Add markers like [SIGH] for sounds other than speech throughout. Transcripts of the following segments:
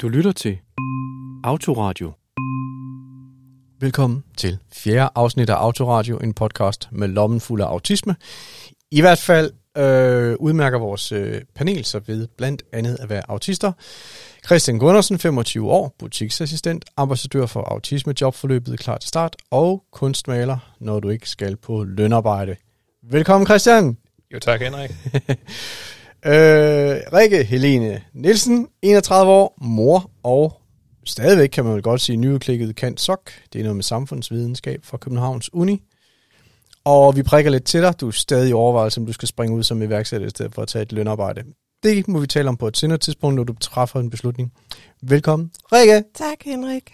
Du lytter til Autoradio. Velkommen til fjerde afsnit af Autoradio, en podcast med lommen fuld af autisme. I hvert fald øh, udmærker vores øh, panel sig ved blandt andet at være autister. Christian Gundersen, 25 år, butiksassistent, ambassadør for autisme jobforløbet klar til start og kunstmaler, når du ikke skal på lønarbejde. Velkommen Christian! Jo tak, Henrik. [LAUGHS] Øh, Rikke Helene Nielsen, 31 år, mor og stadigvæk kan man vel godt sige nyudklikket kant sok. Det er noget med samfundsvidenskab fra Københavns Uni. Og vi prikker lidt til dig. Du er stadig i overvejelse, om du skal springe ud som iværksætter i stedet for at tage et lønarbejde. Det må vi tale om på et senere tidspunkt, når du træffer en beslutning. Velkommen, Rikke. Tak, Henrik.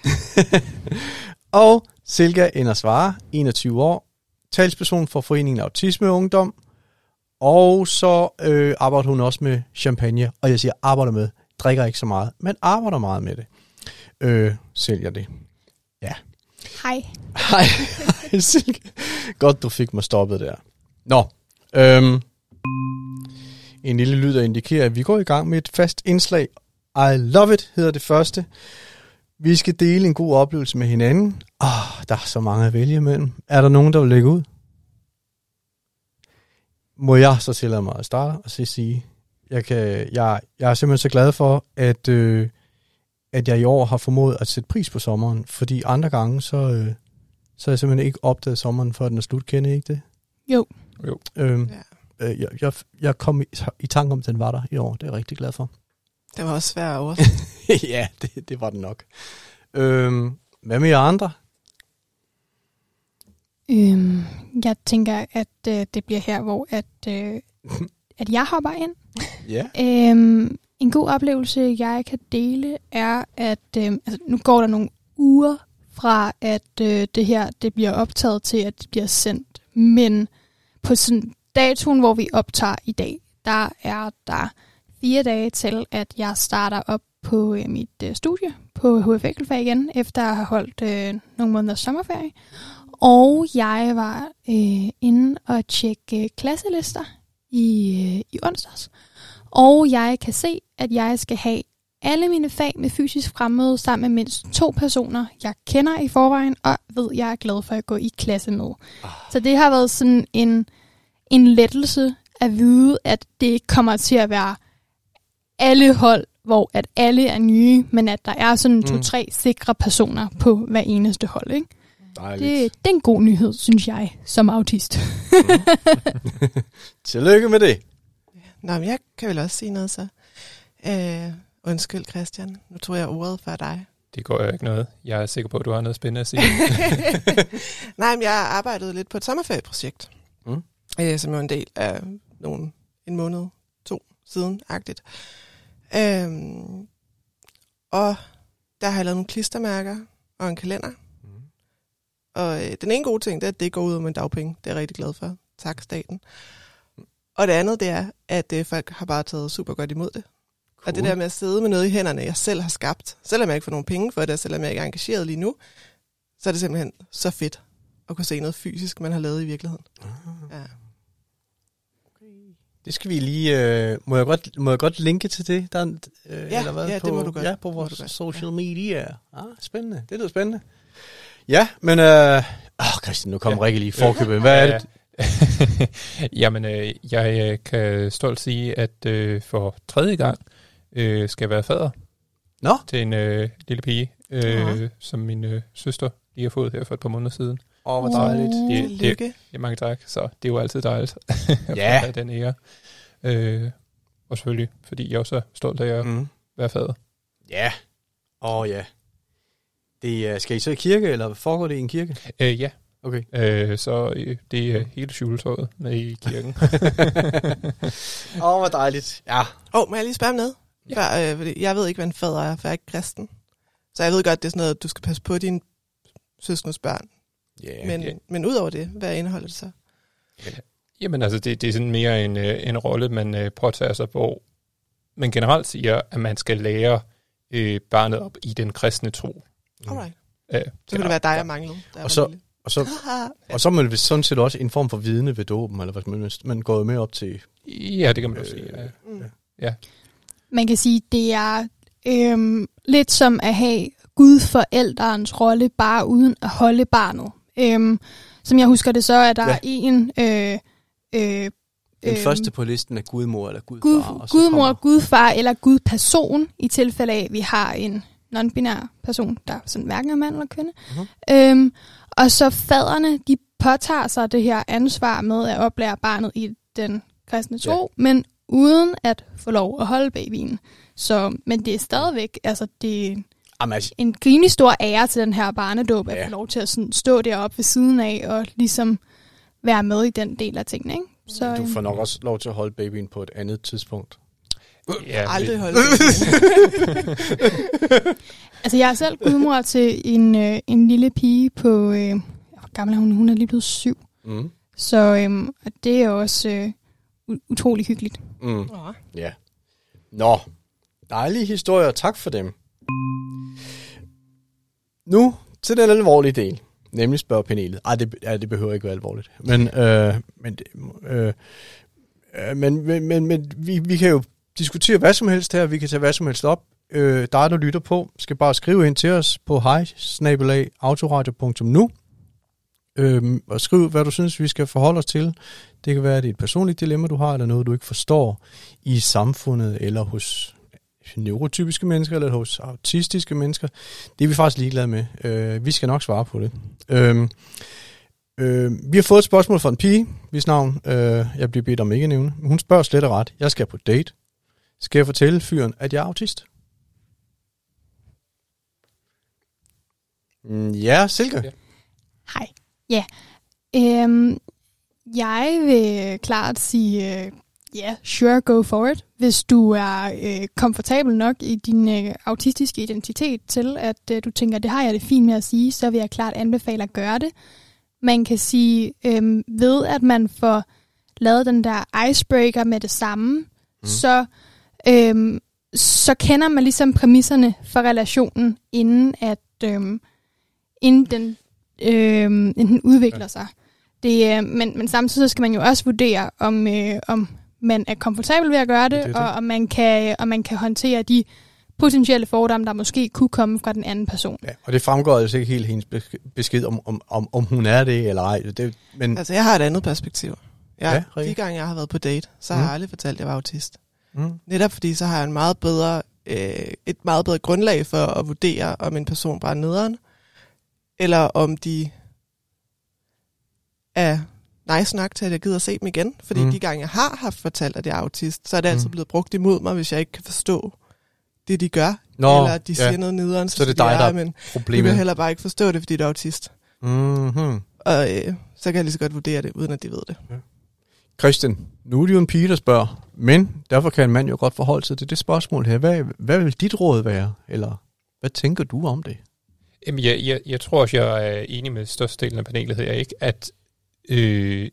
[LAUGHS] Og Silke Endersvare, 21 år, talsperson for Foreningen Autisme Ungdom. Og så øh, arbejder hun også med champagne, og jeg siger arbejder med, drikker ikke så meget, men arbejder meget med det. Øh, sælger det. Hej. Hej, hej. Godt, du fik mig stoppet der. Nå, øhm, en lille lyd, der indikerer, at vi går i gang med et fast indslag. I love it hedder det første. Vi skal dele en god oplevelse med hinanden. Åh, oh, der er så mange at vælge imellem. Er der nogen, der vil lægge ud? Må jeg så tillade mig at starte og så sige, jeg, kan, jeg, jeg er simpelthen så glad for, at, øh, at jeg i år har formået at sætte pris på sommeren, fordi andre gange, så, øh, så har jeg simpelthen ikke opdaget sommeren, før den er slut. Kender I ikke det? Jo. Jo. Øhm, Ja. øh, jeg, jeg, jeg kom i, i tanke om, at den var der i år. Det er jeg rigtig glad for. Det var også svært at [LAUGHS] ja, det, det var den nok. Øhm, hvad med jer andre? Øhm, jeg tænker, at øh, det bliver her, hvor at, øh, at jeg hopper ind. [LAUGHS] Ja. Øhm, en god oplevelse, jeg kan dele, er, at øh, altså, nu går der nogle uger fra, at øh, det her det bliver optaget til, at det bliver sendt. Men på sådan datoen, hvor vi optager i dag, der er der fire dage til, at jeg starter op på øh, mit øh, studie på HF igen, efter at have holdt øh, nogle måneders sommerferie. Og jeg var øh, inde og tjekke øh, klasselister i, øh, i onsdags. Og jeg kan se, at jeg skal have alle mine fag med fysisk fremmøde sammen med mindst to personer, jeg kender i forvejen, og ved, jeg er glad for at gå i klasse med. Så det har været sådan en, en lettelse at vide, at det ikke kommer til at være alle hold, hvor at alle er nye, men at der er sådan Mm. to-tre sikre personer på hver eneste hold. Ikke? Dejligt. Det, det er en god nyhed, synes jeg, som autist. [LAUGHS] Tillykke med det. Nå, men jeg kan vel også sige noget så. Øh, undskyld, Christian. Nu tror jeg ordet før dig. Det går jo ikke noget. Jeg er sikker på, at du har noget spændende at sige. [LAUGHS] Nej, men jeg har arbejdet lidt på et sommerferieprojekt. Mm. Øh, som er en del af nogle, en måned, to siden-agtigt. Øhm, og der har jeg lavet nogle klistermærker og en kalender. Og øh, den ene gode ting, det er, at det går ud om en dagpenge. Det er jeg rigtig glad for. Tak, staten. Og det andet, det er, at øh, folk har bare taget super godt imod det. Cool. Og det der med at sidde med noget i hænderne, jeg selv har skabt, selvom jeg ikke får nogen penge for det, og selvom jeg ikke er engageret lige nu, så er det simpelthen så fedt at kunne se noget fysisk, man har lavet i virkeligheden. Ja. Det skal vi lige... Øh, må, jeg godt, må jeg godt linke til det? Der, er øh, Ja, eller hvad, ja, det på, må du godt. Ja, på Det vores social ja. media. Ah, spændende. Det lyder spændende. Ja, men... Øh, åh, Christian, nu kommer ja. Rikke lige i forkøbet. Hvad er det? [LAUGHS] Jamen, øh, jeg øh, kan stolt sige, at øh, for tredje gang øh, skal jeg være fader Nå, til en øh, lille pige, øh, som min øh, søster lige har fået her for et par måneder siden. åh, hvor dejligt. Uh. Det- det- Tillykke. Ja, mange tak. Så det er jo altid dejligt [LAUGHS] at Ja. få den ære. Øh, og selvfølgelig, fordi jeg også er stolt af at Mm. være fader. Ja. Åh, ja. Det, er- skal I så i kirke, eller foregår det i en kirke? Øh, ja, Okay. øh, så øh, det er hele juletøjet med i kirken. [LAUGHS] Åh, oh, hvor dejligt. Ja. Åh, oh, må jeg lige spørge om noget? Ja. Før, øh, fordi jeg ved ikke, hvad en fader er, for jeg er ikke kristen. Så jeg ved godt, det er sådan noget, at du skal passe på dine søskendes børn. Yeah. Men, ja. men ud over det, hvad indeholder det så? Jamen altså, det, det er sådan mere en, øh, en rolle, man øh, påtager sig, hvor man generelt siger, at man skal lære øh, barnet op i den kristne tro. Alright. Øh, Så kunne det være dig, jeg manglede. Og så- lille. Og så, og så er man vist sådan set også en form for vidne ved dåben, eller hvad man, man går jo med op til. Ja, det kan man også sige. Ja. Mm. Man kan sige, det er øhm, lidt som at have gudforælderens rolle, bare uden at holde barnet. Øhm, som jeg husker det, så er der Ja. ja. en... Øh, øh, Den øhm, første på listen er gudmor eller gudfar. Gud, og så gudmor, kommer- gudfar eller gudperson, i tilfælde af, at vi har en non-binær person, der sådan hverken er mand eller kvinde. Mhm. Øhm, og så faderne, de påtager sig det her ansvar med at oplære barnet i den kristne tro, ja. men uden at få lov at holde babyen. Så, men det er stadigvæk, altså det er Jamen, altså, en rimelig stor ære til den her barnedåb, at Ja. få lov til at sådan stå deroppe ved siden af og ligesom være med i den del af tingene. Ikke? Så, du øhm, får nok også lov til at holde babyen på et andet tidspunkt. Ja, Aldrig holde. [LAUGHS] Altså, jeg er selv gudmor til en, øh, en lille pige på... Øh, gammel er hun? Hun er lige blevet syv. Mm. Så øhm, og det er også øh, utrolig hyggeligt. Mm. Nå. Ja. Nå, dejlige historier. Tak for dem. Nu til den alvorlige del, nemlig spørgepanelet. Ej, det, ja, det behøver ikke være alvorligt. Men, øh, men, øh, øh, men, men, men, men vi, vi kan jo diskutere hvad som helst her. Vi kan tage hvad som helst op. Øh, dig, der lytter på, skal bare skrive ind til os på hej autoradio.nu øh, og skriv, hvad du synes, vi skal forholde os til. Det kan være, at det er et personligt dilemma, du har, eller noget, du ikke forstår i samfundet, eller hos neurotypiske mennesker, eller hos autistiske mennesker. Det er vi faktisk ligeglade med. Øh, vi skal nok svare på det. Øh, øh, vi har fået et spørgsmål fra en pige, hvis navn øh, jeg bliver bedt om ikke at nævne. Hun spørger slet og ret. Jeg skal på date. Skal jeg fortælle fyren, at jeg er autist? Mm, ja, Silke. Ja. Hej. Ja. Øhm, jeg vil klart sige, øh, ja, sure, go for it. Hvis du er øh, komfortabel nok i din øh, autistiske identitet til, at øh, du tænker, det har jeg det fint med at sige, så vil jeg klart anbefale at gøre det. Man kan sige, øh, ved at man får lavet den der icebreaker med det samme, mm. så, øh, så kender man ligesom præmisserne for relationen, inden at øh, inden den, øh, inden den udvikler ja. sig. Det, øh, men, men samtidig så skal man jo også vurdere, om, øh, om man er komfortabel ved at gøre det, det det. og om man, kan, om man kan håndtere de potentielle fordomme, der måske kunne komme fra den anden person. Ja, og det fremgår altså ikke helt hendes besk- besked, om, om, om, om hun er det eller ej. Det, men Altså, jeg har et andet perspektiv. Jeg, Ja, Rikke. de gange, jeg har været på date, så har Mm. jeg aldrig fortalt, at jeg var autist. Mm, Netop fordi, så har jeg en meget bedre, øh, et meget bedre grundlag for at vurdere, om en person bare er nederen, eller om de er nice nok til, at jeg gider se dem igen. Fordi Mm. de gange, jeg har haft fortalt, at jeg er autist, så er det altid Mm. blevet brugt imod mig, hvis jeg ikke kan forstå det, de gør. Nå, eller at de ja. siger noget nederen, Så er det siger dig, de, der "Ja, er men du problemet. kan heller bare ikke forstå det, fordi du er autist. Mm-hmm. Og øh, så kan jeg lige så godt vurdere det, uden at de ved det. Christian, nu er det jo en pige, der spørger, men derfor kan en mand jo godt forholde sig til det spørgsmål her. Hvad, hvad vil dit råd være? Eller hvad tænker du om det? Jamen, jeg, jeg, jeg tror også, jeg er enig med størstedelen af panelet her, ikke? At øh,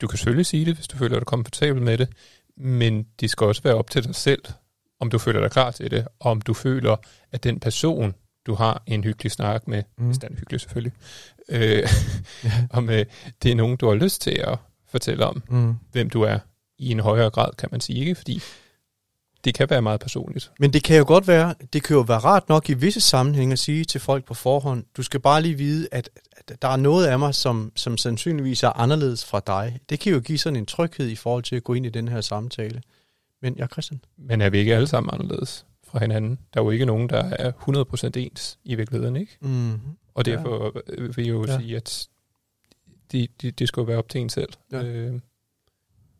du kan selvfølgelig sige det, hvis du føler dig komfortabel med det, men det skal også være op til dig selv, om du føler dig klar til det, og om du føler, at den person, du har en hyggelig snak med, Mm. hvis den er hyggelig selvfølgelig, øh, [LAUGHS] om øh, det er nogen, du har lyst til at fortælle om, Mm. hvem du er, i en højere grad, kan man sige, ikke? Fordi det kan være meget personligt. Men det kan jo godt være, det kan jo være rart nok i visse sammenhænge at sige til folk på forhånd, du skal bare lige vide, at, at der er noget af mig, som, som sandsynligvis er anderledes fra dig. Det kan jo give sådan en tryghed i forhold til at gå ind i den her samtale. Men ja, Christian? Men er vi ikke alle sammen anderledes fra hinanden? Der er jo ikke nogen, der er 100% ens i virkeligheden, ikke? Mm. Og derfor ja. vil jeg jo Ja. sige, at det, det, det skal jo være op til en selv. Ja. Øh,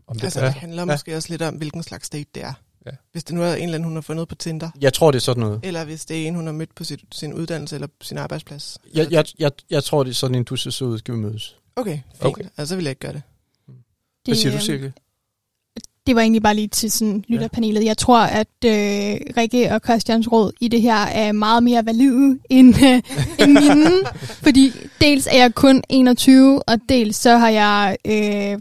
om det Altså, er. det handler Ja. måske også lidt om, hvilken slags date det er. Ja. Hvis det nu er en eller anden, hun har fundet på Tinder, Jeg tror, det er sådan noget. eller hvis det er en, hun har mødt på sit, sin uddannelse eller sin arbejdsplads. Jeg, jeg, jeg, jeg tror, det er sådan en, du ser så ud, skal vi mødes. Okay, fint. Okay. Altså, så vil jeg ikke gøre det. Hvad siger du, Silke? Det var egentlig bare lige til sådan lytterpanelet. Jeg tror, at øh, Rikke og Christians råd i det her er meget mere valide end, øh, [LAUGHS] end mine. fordi dels er jeg kun 21, og dels så har jeg øh,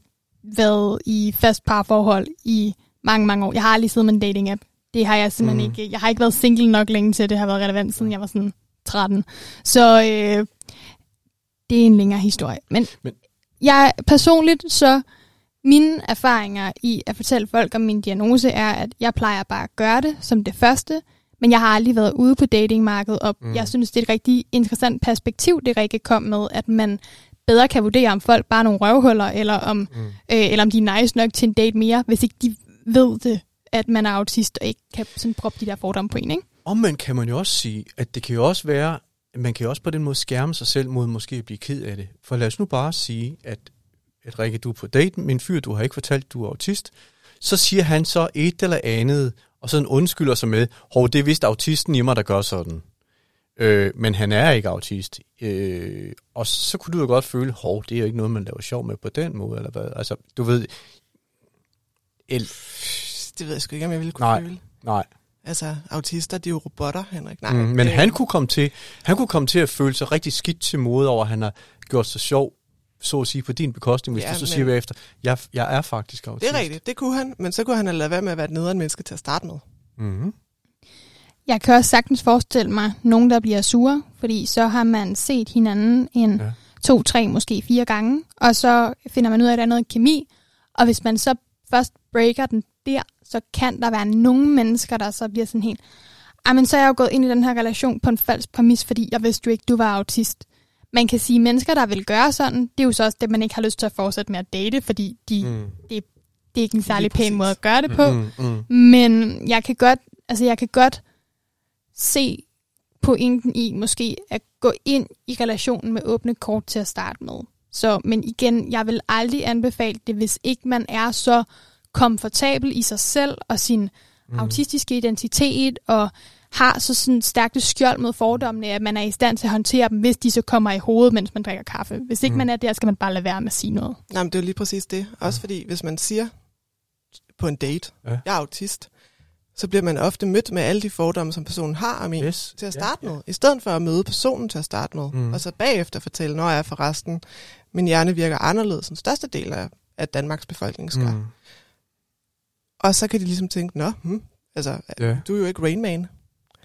været i fast parforhold i mange, mange år. Jeg har aldrig siddet med en dating-app. Det har jeg simpelthen Mm. ikke. Jeg har ikke været single nok længe til, at det har været relevant, siden jeg var sådan 13. Så øh, det er en længere historie. Men- Men jeg personligt så mine erfaringer i at fortælle folk om min diagnose er, at jeg plejer bare at gøre det som det første, men jeg har aldrig været ude på datingmarkedet, og Mm. jeg synes, det er et rigtig interessant perspektiv, det Rikke kom med, at man bedre kan vurdere, om folk bare er nogle røvhuller, eller om, Mm. øh, eller om de er nice nok til en date mere, hvis ikke de ved det, at man er autist, og ikke kan sådan proppe de der fordomme på en, ikke? Omvendt kan man jo også sige, at det kan jo også være, man kan jo også på den måde skærme sig selv mod måske at blive ked af det. For lad os nu bare sige, at, at Rikke, du er på date med en fyr, du har ikke fortalt, du er autist. Så siger han så et eller andet, og sådan undskylder sig med, hov, det er vist autisten i mig, der gør sådan. Øh, men han er ikke autist. Øh, og så kunne du jo godt føle, hov, det er jo ikke noget, man laver sjov med på den måde, eller hvad? Altså, du ved... El, Det ved jeg sgu ikke, om jeg ville kunne Nej. føle. nej. Altså, autister, de er jo robotter, Henrik. Nej, Mm, men det- han kunne komme til, han kunne komme til at føle sig rigtig skidt til mode over, at han har gjort sig sjov, så at sige, på din bekostning, hvis Ja, du så men- siger bagefter, jeg, jeg er faktisk autist. Det er rigtigt, det kunne han, men så kunne han have ladet være med at være et nederen menneske til at starte med. Mm-hmm. Jeg kan også sagtens forestille mig nogen, der bliver sure, fordi så har man set hinanden en Ja. to, tre, måske fire gange, og så finder man ud af, at der er noget kemi, og hvis man så først breaker den der, så kan der være nogle mennesker, der så bliver sådan helt, men så er jeg jo gået ind i den her relation på en falsk præmis, fordi jeg vidste jo ikke, du var autist. Man kan sige, at mennesker, der vil gøre sådan, det er jo så også det, man ikke har lyst til at fortsætte med at date, fordi de, mm. Mm. det er ikke en særlig pæn måde at gøre det på. Mm, mm. Men jeg kan godt, altså jeg kan godt se pointen i måske at gå ind i relationen med åbne kort til at starte med. Så, men igen, jeg vil aldrig anbefale det, hvis ikke man er så komfortabel i sig selv og sin mm. autistiske identitet og har så sådan stærkt et skjold mod fordommene, at man er i stand til at håndtere dem, hvis de så kommer i hovedet, mens man drikker kaffe. Hvis ikke Mm. mm. man er der, skal man bare lade være med at sige noget. Nej, men det er jo lige præcis det. Også fordi, hvis man siger på en date, Ja. ja. jeg er autist, så bliver man ofte mødt med alle de fordomme, som personen har om en Yes. til at Ja, starte ja. med, i stedet for at møde personen til at starte med, Mm. mm. og så bagefter fortælle, når jeg er forresten, min hjerne virker anderledes end største del af, af Danmarks befolkning skal. Mm. Mm. Og så kan de ligesom tænke, nå, hmm, altså, Ja. du er jo ikke Rain Man,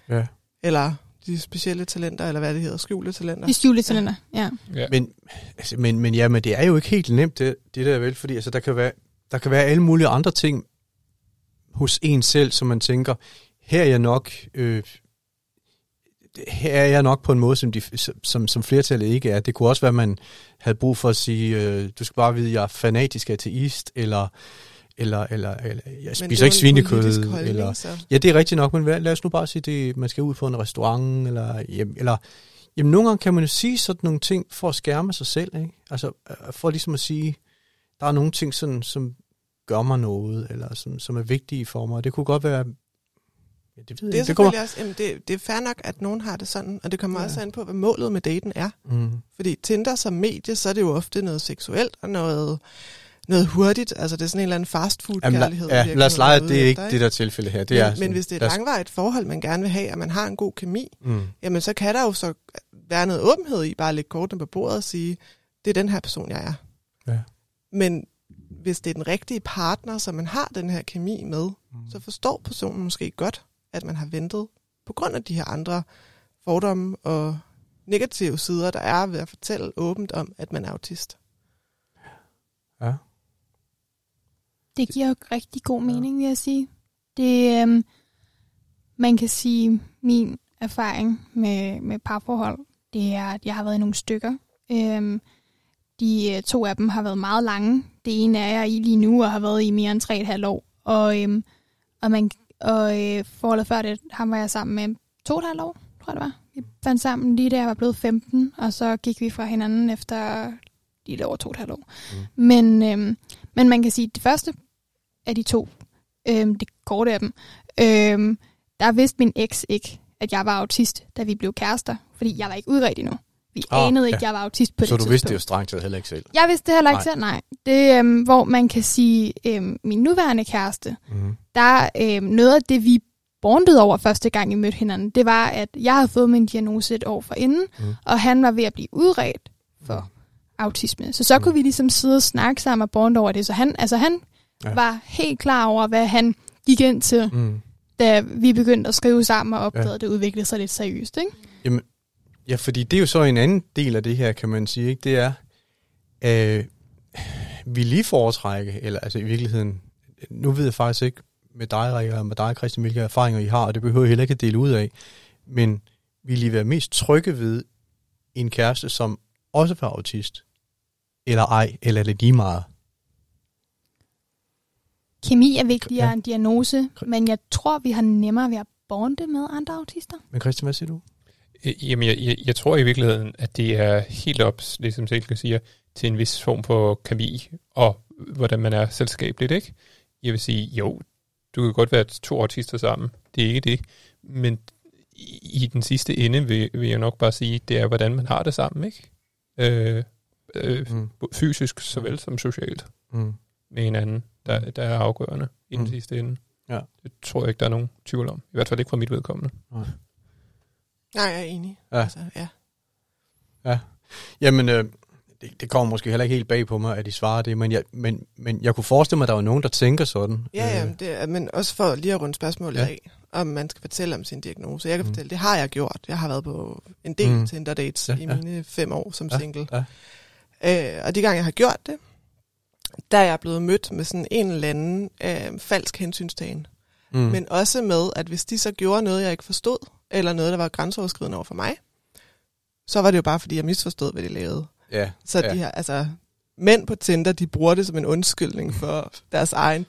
Ja. eller de specielle talenter, eller hvad det hedder, skjulte talenter. De skjulte talenter, ja. Ja. Men, altså, men, men ja, men det er jo ikke helt nemt, det, det der vel, fordi altså, der, kan være, der kan være alle mulige andre ting hos en selv, som man tænker, her er jeg nok, øh, her er jeg nok på en måde, som, de, som, som flertallet ikke er. Det kunne også være, at man havde brug for at sige, øh, du skal bare vide, at jeg er fanatisk ateist, eller, eller, eller, eller jeg spiser det er ikke svinekød, holdning, eller Så. Ja, det er rigtigt nok, men lad os nu bare sige, det, man skal ud på en restaurant, eller, hjem, eller jamen, nogle gange kan man jo sige sådan nogle ting for at skærme sig selv, ikke? Altså øh, for ligesom at sige, der er nogle ting, sådan, som gør mig noget, eller som, som er vigtige for mig. Det kunne godt være, ja, det ved Det er jeg. Det kommer, også, jamen det, det er fair nok, at nogen har det sådan, og det kommer ja. også an på, hvad målet med daten er. mm, Fordi Tinder som medie, så er det jo ofte noget seksuelt og noget, noget hurtigt. Altså det er sådan en eller anden fast food jamen, kærlighed. la, ja, lad os lege, at det er ikke det der tilfælde her. Det men, er men sådan, hvis det er et langvarigt forhold, man gerne vil have, og man har en god kemi, Mm, jamen så kan der jo så være noget åbenhed i bare at lægge kortene på bordet og sige, det er den her person, jeg er. Ja. Men hvis det er den rigtige partner, som man har den her kemi med, mm. så forstår personen måske godt, at man har ventet på grund af de her andre fordomme og negative sider, der er ved at fortælle åbent om, at man er autist. Ja. Det giver jo rigtig god mening, vil jeg sige. Det, øhm, man kan sige, min erfaring med, med parforhold, det er, at jeg har været i nogle stykker. Øhm, de øh, to af dem har været meget lange. Det ene er jeg i lige nu, og har været i mere end tre et halvt år. Og, øhm, og, man, og øh, forholdet før det, ham var jeg sammen med to og et halvt år, tror jeg det var. Vi fandt sammen lige da jeg var blevet 15, og så gik vi fra hinanden efter lidt over to og et halvt år. Mm. Men, øhm, men man kan sige, at det første af de to, øhm, det korte af dem, øhm, der vidste min eks ikke, at jeg var autist, da vi blev kærester, fordi jeg var ikke udredt endnu. Vi Ah, anede ikke, ja. at jeg var autist på Så det du vidste det jo tidspunkt. strengt taget heller ikke selv. Jeg vidste det heller ikke Nej. selv, nej. Det, øhm, hvor man kan sige, øhm, min nuværende kæreste, Mm. der øhm, noget af det, vi bondede over første gang, vi mødte hinanden, det var, at jeg havde fået min diagnose et år forinden, Mm. mm. og han var ved at blive udredt for autisme. Så så Mm. kunne vi ligesom sidde og snakke sammen og bonde over det. Så han, altså han Ja. var helt klar over, hvad han gik ind til, Mm. da vi begyndte at skrive sammen og opdagede, Ja. at det udviklede sig lidt seriøst. Ikke? Ja, fordi det er jo så en anden del af det her, kan man sige. Ikke? Det er, øh, vi lige foretrække, eller altså i virkeligheden, nu ved jeg faktisk ikke, med dig, Rikke, og med dig, Christian, hvilke erfaringer I har, og det behøver I heller ikke at dele ud af. Men vil I være mest trygge ved en kæreste, som også var autist? Eller ej, eller er det lige meget? Kemi er vigtigere Ja. end diagnose, men jeg tror, vi har nemmere ved at bonde med andre autister. Men Christian, hvad siger du? Øh, Jamen, jeg, jeg, jeg tror i virkeligheden, at det er helt op, ligesom Silke siger, til en vis form for kemi, og hvordan man er selskabeligt, ikke? Jeg vil sige, jo, du kan godt være to autister sammen, det er ikke det, men i, i den sidste ende vil, vil jeg nok bare sige, det er, hvordan man har det sammen, ikke? Øh, øh, Mm. fysisk såvel som socialt Mm. med hinanden, der, der er afgørende i den Mm. sidste ende. Ja. Det tror jeg ikke, der er nogen tvivl om. I hvert fald ikke fra mit vedkommende. Nej, jeg er enig. Ja. Altså, ja. Jamen, øh, det, det kommer måske heller ikke helt bag på mig, at de svarer det, men jeg, men, men jeg kunne forestille mig, at der var nogen, der tænker sådan. Ja, ja, Øh, men det er, men også for lige at runde spørgsmålet Ja. ja. af, om man skal fortælle om sin diagnose. Jeg kan Mm. mm. fortælle, det har jeg gjort. Jeg har været på en del Mm. mm. Tinder-dates Ja, ja, i ja. mine fem år som Ja, single. ja. Øh, og de gange, jeg har gjort det, der er jeg blevet mødt med sådan en eller anden øh, falsk hensynstagen. mm. Men også med, at hvis de så gjorde noget, jeg ikke forstod, eller noget, der var grænseoverskridende over for mig, så var det jo bare, fordi jeg misforstod, hvad de lavede. ja, Så ja. de her, altså, mænd på Tinder, de bruger det som en undskyldning for [LAUGHS] deres egen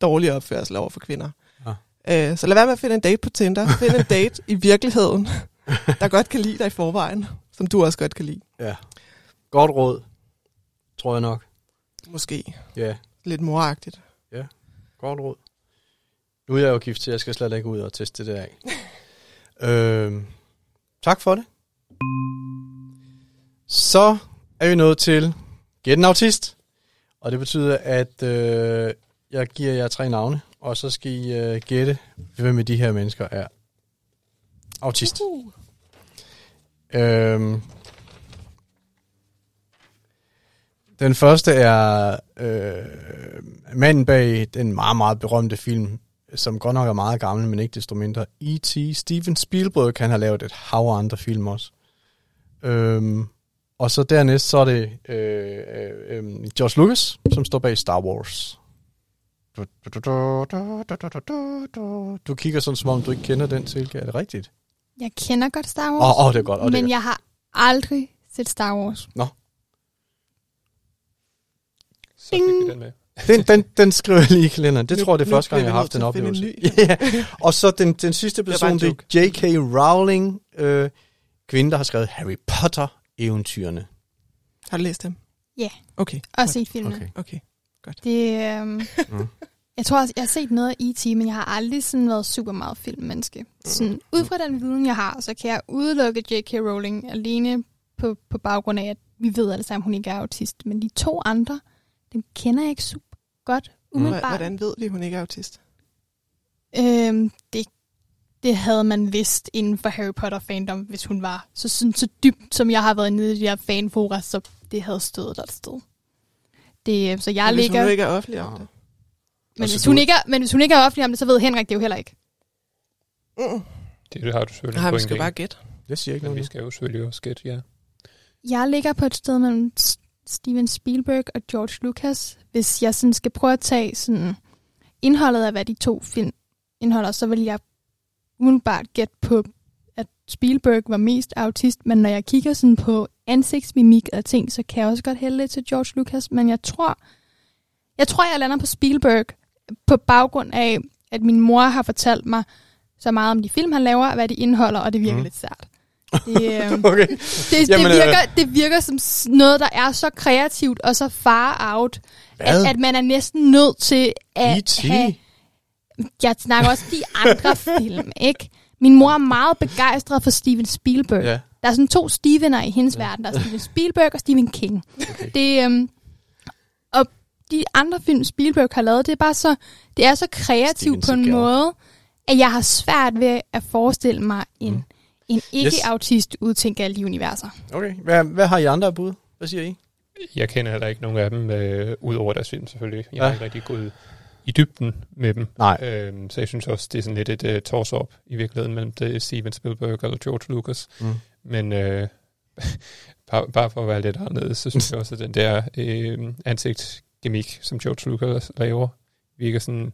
dårlige opførsel over for kvinder. Ja. Øh, så lad være med at finde en date på Tinder. Find en date i virkeligheden, [LAUGHS] der godt kan lide dig i forvejen, som du også godt kan lide. ja. Godt råd, tror jeg nok. Måske Ja, lidt moragtigt. godt råd. Nu er jeg jo gift, så jeg skal slet ikke ud og teste det af. [LAUGHS] øh, tak for det. Så er vi nået til Gæt en autist. Og det betyder, at øh, jeg giver jer tre navne, og så skal I øh, gætte, hvem af de her mennesker er autist. Uh. Øhm, Den første er øh, manden bag den meget, meget berømte film, som godt nok er meget gammel, men ikke desto mindre, E.T. Steven Spielberg, kan have lavet et hav af andre film også. Øhm, og så dernæst, så er det øh, øh, øh George Lucas, som står bag Star Wars. Du, kigger sådan, som om du ikke kender den, Silke. Er det rigtigt? Jeg kender godt Star Wars. Åh, oh, oh, det er godt. Oh, men det er godt. jeg har aldrig set Star Wars. Nå, så fik vi den med. Den, den, den skriver jeg lige i kalenderen. Det Nu- tror jeg, det er første gang, jeg har haft en oplevelse. [LAUGHS] ja. Og så den, den sidste Det er person, det er J.K. Rowling, øh, kvinde, der har skrevet Harry Potter-eventyrene. Har du læst dem? Ja. Okay. Og set filmene. Okay. Okay. Det, øhm, Mm. Jeg tror også, jeg har set noget af E.T., men jeg har aldrig sådan været super meget filmmenneske. Sådan, ud fra den viden, jeg har, så kan jeg udelukke J.K. Rowling alene på, på baggrund af, at vi ved alle sammen, hun ikke er autist. Men de to andre, dem kender jeg ikke super godt Mm. umiddelbart. Hvordan ved vi, at hun ikke er autist? Øhm, det, det havde man vidst inden for Harry Potter fandom, hvis hun var så, sådan, så dybt, som jeg har været nede i de her fanfora, så det havde stået der et sted. Det, øh, så jeg Men hvis ligger... hun ikke er offentlig om det. Men Altså, hvis, du- hun ikke er, men hvis hun ikke er offentlig om det, så ved Henrik det jo heller ikke. Mm. Det, det har du selvfølgelig Nej, vi skal bare gætte. Det siger ikke Men vi noget. skal jo selvfølgelig også gætte, ja. Jeg ligger på et sted mellem Steven Spielberg og George Lucas. Hvis jeg sådan skal prøve at tage sådan indholdet af, hvad de to film indeholder, så vil jeg umiddelbart gætte på, at Spielberg var mest autist, men når jeg kigger sådan på ansigtsmimik og ting, så kan jeg også godt hælde lidt til George Lucas, men jeg tror, jeg tror, jeg lander på Spielberg på baggrund af, at min mor har fortalt mig så meget om de film, han laver, og hvad de indeholder, og det virker Mm. lidt sært. Det, øh, [LAUGHS] Okay. det, Jamen, det, øh, virker, det virker som noget, der er så kreativt og så far out, Hvad? at, at man er næsten nødt til at E.T.? have... Jeg snakker også de andre [LAUGHS] film, ikke? Min mor er meget begejstret for Steven Spielberg. Ja. Der er sådan to Stevener i hendes Ja. ja. verden. Der er Steven Spielberg og Stephen King. Okay. Det, øhm, og de andre film, Spielberg har lavet, det er bare så, det er så kreativt Steven på en Seagal. måde, at jeg har svært ved at forestille mig en, Mm. En ikke-autist udtænke alle de universer. Okay. Hvad, hvad har I andre bud? Hvad siger I? Jeg kender heller ikke nogen af dem, øh, ud over deres film selvfølgelig. Jeg Ja. har ikke rigtig gået i dybden med dem. Nej. Øhm, så jeg synes også, det er sådan lidt et uh, toss-up i virkeligheden mellem det Steven Spielberg eller George Lucas. Mm. Men øh, [LAUGHS] bare, bare for at være lidt anderledes, så synes jeg også, at den der øh, ansigtsgemik, som George Lucas laver, virker sådan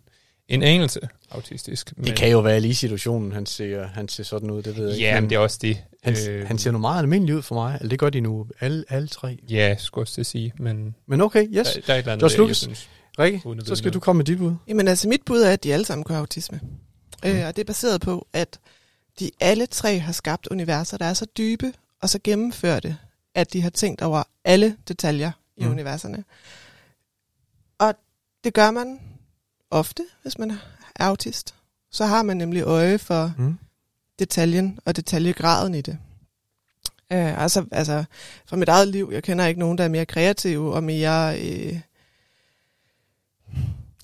En anelse autistisk. Det kan jo være lige situationen, han ser, han ser sådan ud, det ved jeg ikke. Ja, men det er også det. Han, øh, han ser nu meget almindelig ud for mig. Eller det gør de nu, alle, alle tre. Ja, skulle også det sige. Men, men okay, yes. Der, der er et eller andet, Josh der, Lucas, synes, Rikke, så skal du komme med dit bud. Jamen altså, mit bud er, at de alle sammen have autisme. Mm. Øh, og det er baseret på, at de alle tre har skabt universer, der er så dybe og så gennemførte, at de har tænkt over alle detaljer i mm. universerne. Og det gør man ofte, hvis man er autist. Så har man nemlig øje for mm. detaljen og detaljegraden i det. Uh, altså, altså, fra mit eget liv, jeg kender ikke nogen, der er mere kreative og mere øh,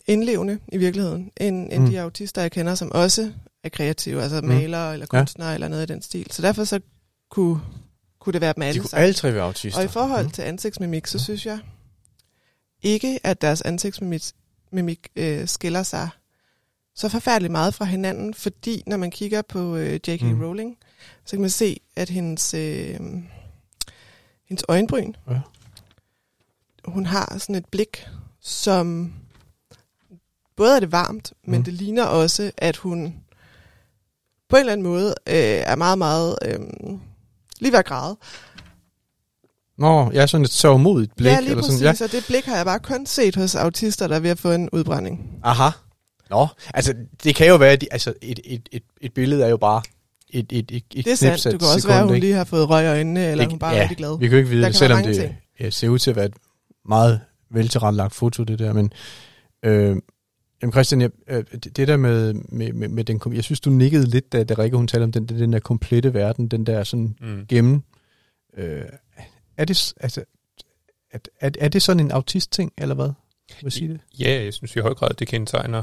indlevende i virkeligheden, end, end mm. de autister, jeg kender, som også er kreative, altså mm. malere eller kunstnere ja. eller noget i den stil. Så derfor så kunne, kunne det være dem alle De kunne alle tre være autister. Og i forhold mm. til ansigtsmimik, så synes jeg ikke, at deres ansigtsmimik mimik, øh, skiller sig så forfærdeligt meget fra hinanden, fordi når man kigger på øh, J.K. Mm. Rowling, så kan man se, at hendes, øh, hendes øjenbryn, ja. hun har sådan et blik, som både er det varmt, men mm. det ligner også, at hun på en eller anden måde øh, er meget, meget øh, lige ved at græde. Nå, jeg er sådan et sørgmodigt blik. Ja, lige eller præcis, sådan, ja. og det blik har jeg bare kun set hos autister, der er ved at få en udbrænding. Aha. Nå, altså det kan jo være, at de, altså, et, et, et, et billede er jo bare et, et, et, et Det er sandt, du kan også være, at hun lige har fået røg i øjnene, eller det, hun bare ja, er rigtig glad. vi kan jo ikke vide det, selvom det ja, ser ud til at være et meget veltilrettelagt foto, det der, men øh, Jamen Christian, jeg, øh, det der med, med, med, med den, jeg synes du nikkede lidt, da, da Rikke hun talte om den, den der komplette verden, den der sådan mm. gennem. Øh, er det, altså, er, er, er det sådan en autist-ting, eller hvad? Hvad sige det? Ja, jeg synes i høj grad, det kendetegner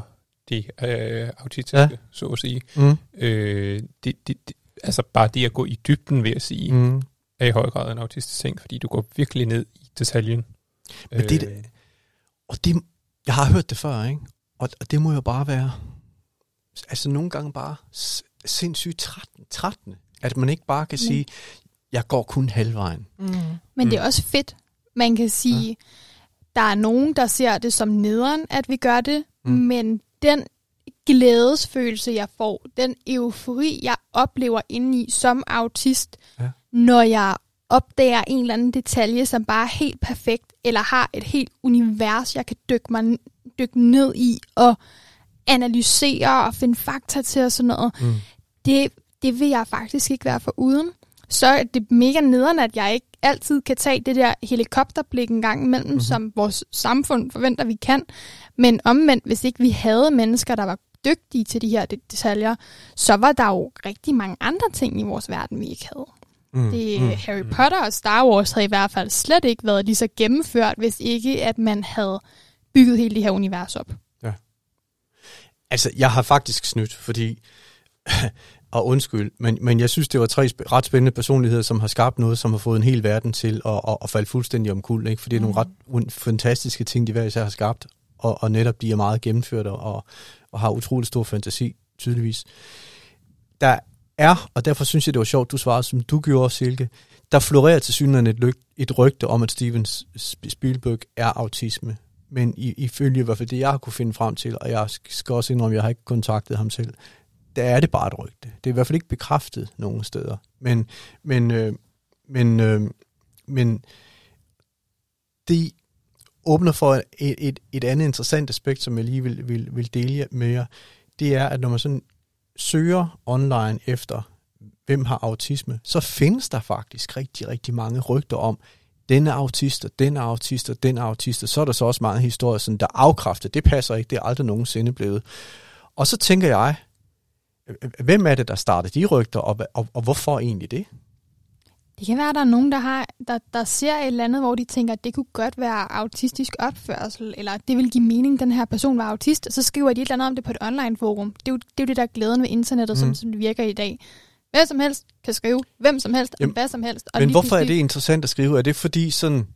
de øh, autistiske, ja. så at sige. Mm. Øh, det, det, det, altså bare det at gå i dybden, ved at sige, mm. er i høj grad en autistisk ting, fordi du går virkelig ned i detaljen. Men øh, det, og det, jeg har hørt det før, ikke? Og, og det må jo bare være, altså nogle gange bare sindssygt trættende at man ikke bare kan mm. sige, jeg går kun halvvejen. Mm. Men det er mm. også fedt. Man kan sige, ja. der er nogen, der ser det som nederen, at vi gør det, mm. men den glædesfølelse, jeg får, den eufori, jeg oplever indeni som autist, ja. når jeg opdager en eller anden detalje, som bare er helt perfekt, eller har et helt univers, jeg kan dykke, mig, dykke ned i og analysere og finde fakta til og sådan noget, mm. det, det vil jeg faktisk ikke være for uden. Så er det mega nederen, at jeg ikke altid kan tage det der helikopterblik en gang imellem, mm-hmm. som vores samfund forventer, vi kan. Men omvendt, hvis ikke vi havde mennesker, der var dygtige til de her detaljer, så var der jo rigtig mange andre ting i vores verden, vi ikke havde. Mm, det, mm, Harry mm. Potter og Star Wars havde i hvert fald slet ikke været lige så gennemført, hvis ikke at man havde bygget hele det her univers op. Ja. Altså, jeg har faktisk snydt, fordi [LAUGHS] og undskyld, men, men jeg synes, det var tre ret spændende personligheder, som har skabt noget, som har fået en hel verden til at, at, at falde fuldstændig omkuld, ikke? for det er mm. nogle ret fantastiske ting, de hver især har skabt, og, og netop de er meget gennemførte og, og har utrolig stor fantasi, tydeligvis. Der er, og derfor synes jeg, det var sjovt, du svarede, som du gjorde, Silke, der florerer til synligheden et, lyg, et rygte om, at Steven Spielberg er autisme. Men ifølge i hvert fald det, jeg har kunne finde frem til, og jeg skal også indrømme, at jeg har ikke kontaktet ham selv, der er det bare et rygte. Det er i hvert fald ikke bekræftet nogen steder. Men, men, øh, men, øh, men det åbner for et, et, et andet interessant aspekt, som jeg lige vil, vil, vil dele med jer. Det er, at når man sådan søger online efter, hvem har autisme, så findes der faktisk rigtig, rigtig mange rygter om, den autist, og den autist, og den autist, og så er der så også mange historier, sådan, der afkræfter, det passer ikke, det er aldrig nogensinde blevet. Og så tænker jeg, hvem er det, der startede de rygter, og, og, og hvorfor egentlig det? Det kan være, at der er nogen, der, har, der, der ser et eller andet, hvor de tænker, at det kunne godt være autistisk opførsel, eller det vil give mening, at den her person var autist, og så skriver de et eller andet om det på et online forum. Det er jo det, er jo det der er glæden ved internettet, mm. som, som det virker i dag. Hvem som helst kan skrive, hvem som helst, Jamen, hvad som helst. Og men hvorfor er det interessant at skrive? Er det fordi sådan,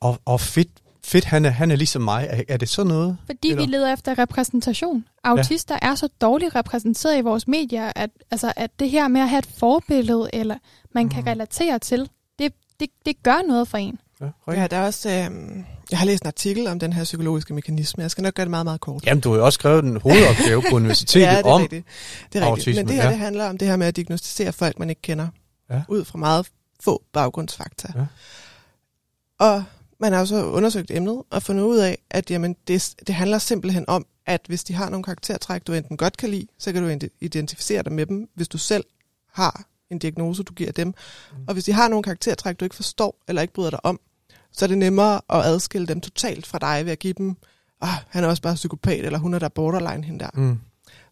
og, og fedt, fedt han, er, han er ligesom mig, er, er det så noget? Fordi eller? vi leder efter repræsentation. Autister ja. er så dårligt repræsenteret i vores medier, at, altså, at det her med at have et forbillede, eller man mm. kan relatere til, det, det, det gør noget for en. Ja, Ja, der er også, øh, jeg har læst en artikel om den her psykologiske mekanisme. Jeg skal nok gøre det meget, meget kort. Jamen, du har jo også skrevet en hovedopgave på [LAUGHS] universitetet ja, det er om... rigtigt. Det er rigtigt. autisme, Men det her, ja. det handler om det her med at diagnostisere folk, man ikke kender. Ja. Ud fra meget få baggrundsfakta. Ja. Og man har jo så undersøgt emnet og fundet ud af, at jamen, det, det handler simpelthen om, at hvis de har nogle karaktertræk, du enten godt kan lide, så kan du ident- identificere dig med dem, hvis du selv har en diagnose, du giver dem. Mm. Og hvis de har nogle karaktertræk, du ikke forstår eller ikke bryder dig om, så er det nemmere at adskille dem totalt fra dig ved at give dem, ah, han er også bare psykopat, eller hun er der borderline, hende der. Mm.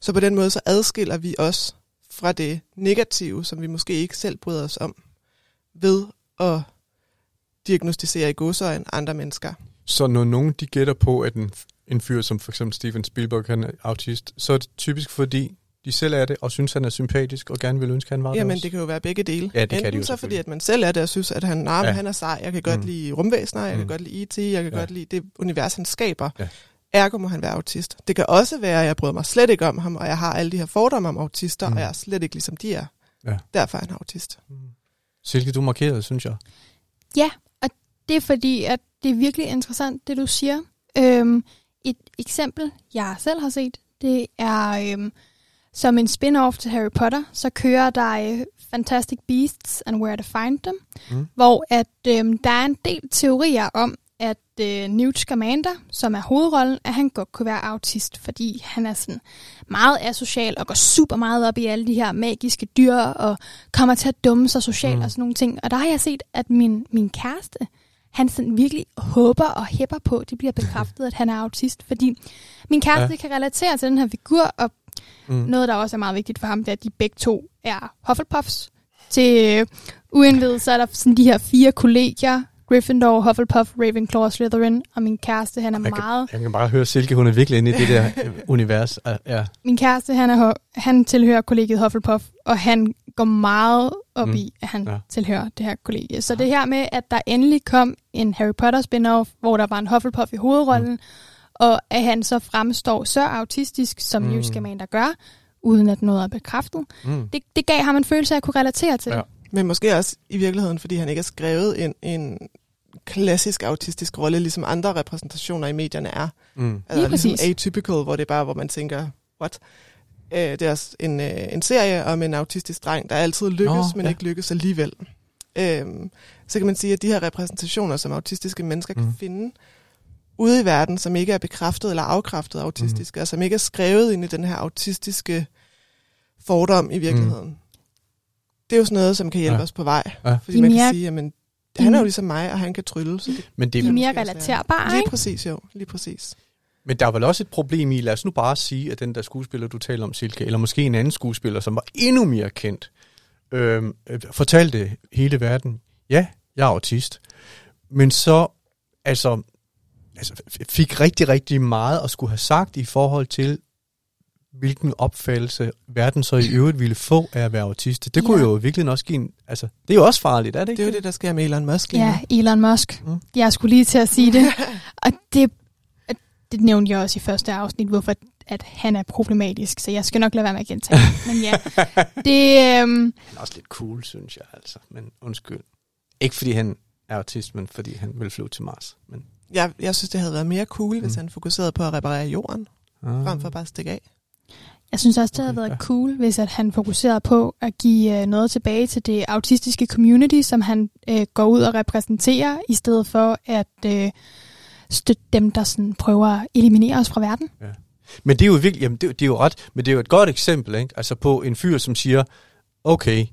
Så på den måde så adskiller vi os fra det negative, som vi måske ikke selv bryder os om, ved at diagnostisere i godsøjen andre mennesker. Så når nogen de gætter på, at en, en fyr som for eksempel Steven Spielberg han er autist, så er det typisk fordi, de selv er det, og synes, han er sympatisk, og gerne vil ønske, han var det Jamen, det kan jo være begge dele. Ja, det kan Enten de jo så fordi, at man selv er det, og synes, at han, nej, Ja. ja. han er sej, jeg kan godt Mm. mm. lide rumvæsener, jeg Mm. kan godt lide IT, jeg kan Ja. godt lide det univers, han skaber. Ja. Ergo må han være autist. Det kan også være, at jeg bryder mig slet ikke om ham, og jeg har alle de her fordomme om autister, Mm. mm. og jeg er slet ikke ligesom de er. Ja. Derfor er han autist. Silke, du markerede, synes jeg. Det er fordi, at det er virkelig interessant, det du siger. Øhm, et eksempel, jeg selv har set, det er øhm, som en spin-off til Harry Potter, så kører der øh, Fantastic Beasts and Where to Find Them, Mm. hvor at øhm, der er en del teorier om, at øh, Newt Scamander, som er hovedrollen, at han godt kunne være autist, fordi han er sådan meget asocial og går super meget op i alle de her magiske dyr og kommer til at dumme sig socialt Mm. og sådan nogle ting. Og der har jeg set, at min, min kæreste, han sådan virkelig håber og hæpper på, at det bliver [LAUGHS] bekræftet, at han er autist, fordi min kæreste Ja. kan relatere til den her figur, og Mm. noget, der også er meget vigtigt for ham, det er, at de begge to er Hufflepuffs. Til øh, uindvidet, så er der sådan de her fire kollegier, Gryffindor, Hufflepuff, Ravenclaw og Slytherin, og min kæreste, han er kan, meget... jeg kan bare høre, Silke, hun er virkelig inde i det der øh, univers. Ja. Min kæreste, han, er, han tilhører kollegiet Hufflepuff, og han går meget op Mm. i, at han Ja. ja. tilhører det her kollegie. Så det her med, at der endelig kom en Harry Potter spin-off, hvor der var en Hufflepuff i hovedrollen, mm. og at han så fremstår så autistisk, som Mm. mm. Newt Scamander gør, uden at noget er bekræftet. Mm. Det, det gav ham en følelse af at kunne relatere til. Ja. Ja. Men måske også i virkeligheden, fordi han ikke har skrevet en, en klassisk autistisk rolle, ligesom andre repræsentationer i medierne er. Mm. Altså, ligesom præcis. atypical, hvor det er bare, hvor man tænker, what? Øh, det er også en, øh, en serie om en autistisk dreng, der altid lykkes, Nå, men ja. ikke lykkes alligevel. Øh, så kan man sige, at de her repræsentationer, som autistiske mennesker kan Mm. finde ude i verden, som ikke er bekræftet eller afkræftet autistiske, og som ikke er skrevet ind i den her autistiske fordom i virkeligheden. Mm. Det er jo sådan noget, som kan hjælpe Ja. os på vej. Ja. Fordi De man mere- kan sige, jamen, han er jo ligesom mig, og han kan trylle. Så det, Men, det, De er kan mere være- relaterbare, lige ikke? præcis, jo. Lige præcis. Men der er vel også et problem i, lad os nu bare sige, at den der skuespiller, du taler om, Silke, eller måske en anden skuespiller, som var endnu mere kendt, øhm, øh, fortalte hele verden, ja, jeg er autist, men så altså, altså fik rigtig, rigtig meget at skulle have sagt i forhold til, hvilken opfattelse verden så i øvrigt ville få af at være autist. Det kunne Ja. jo virkelig også give en, altså, det er jo også farligt, er det ikke? Det er jo det, der sker med Elon Musk lige Ja. Elon Musk. Mm. Jeg skulle lige til at sige det. [LAUGHS] Og det, det nævnte jeg også i første afsnit, hvorfor at han er problematisk. Så jeg skal nok lade være med at gentage det. Men ja, [LAUGHS] det, øhm, Han er også lidt cool, synes jeg altså, men undskyld. Ikke fordi han er autist, men fordi han vil flyve til Mars. Men, Jeg, jeg synes, det havde været mere cool, hvis Mm. han fokuserede på at reparere jorden, ah. frem for bare at stikke af. jeg synes også, det havde været cool, hvis at han fokuserede på at give øh, noget tilbage til det autistiske community, som han øh, går ud og repræsenterer, i stedet for at øh, støtte dem, der sådan prøver at eliminere os fra verden. Men det er jo virkelig, jamen det, det er jo ret, men det er jo et godt eksempel, ikke? Altså på en fyr, som siger, okay,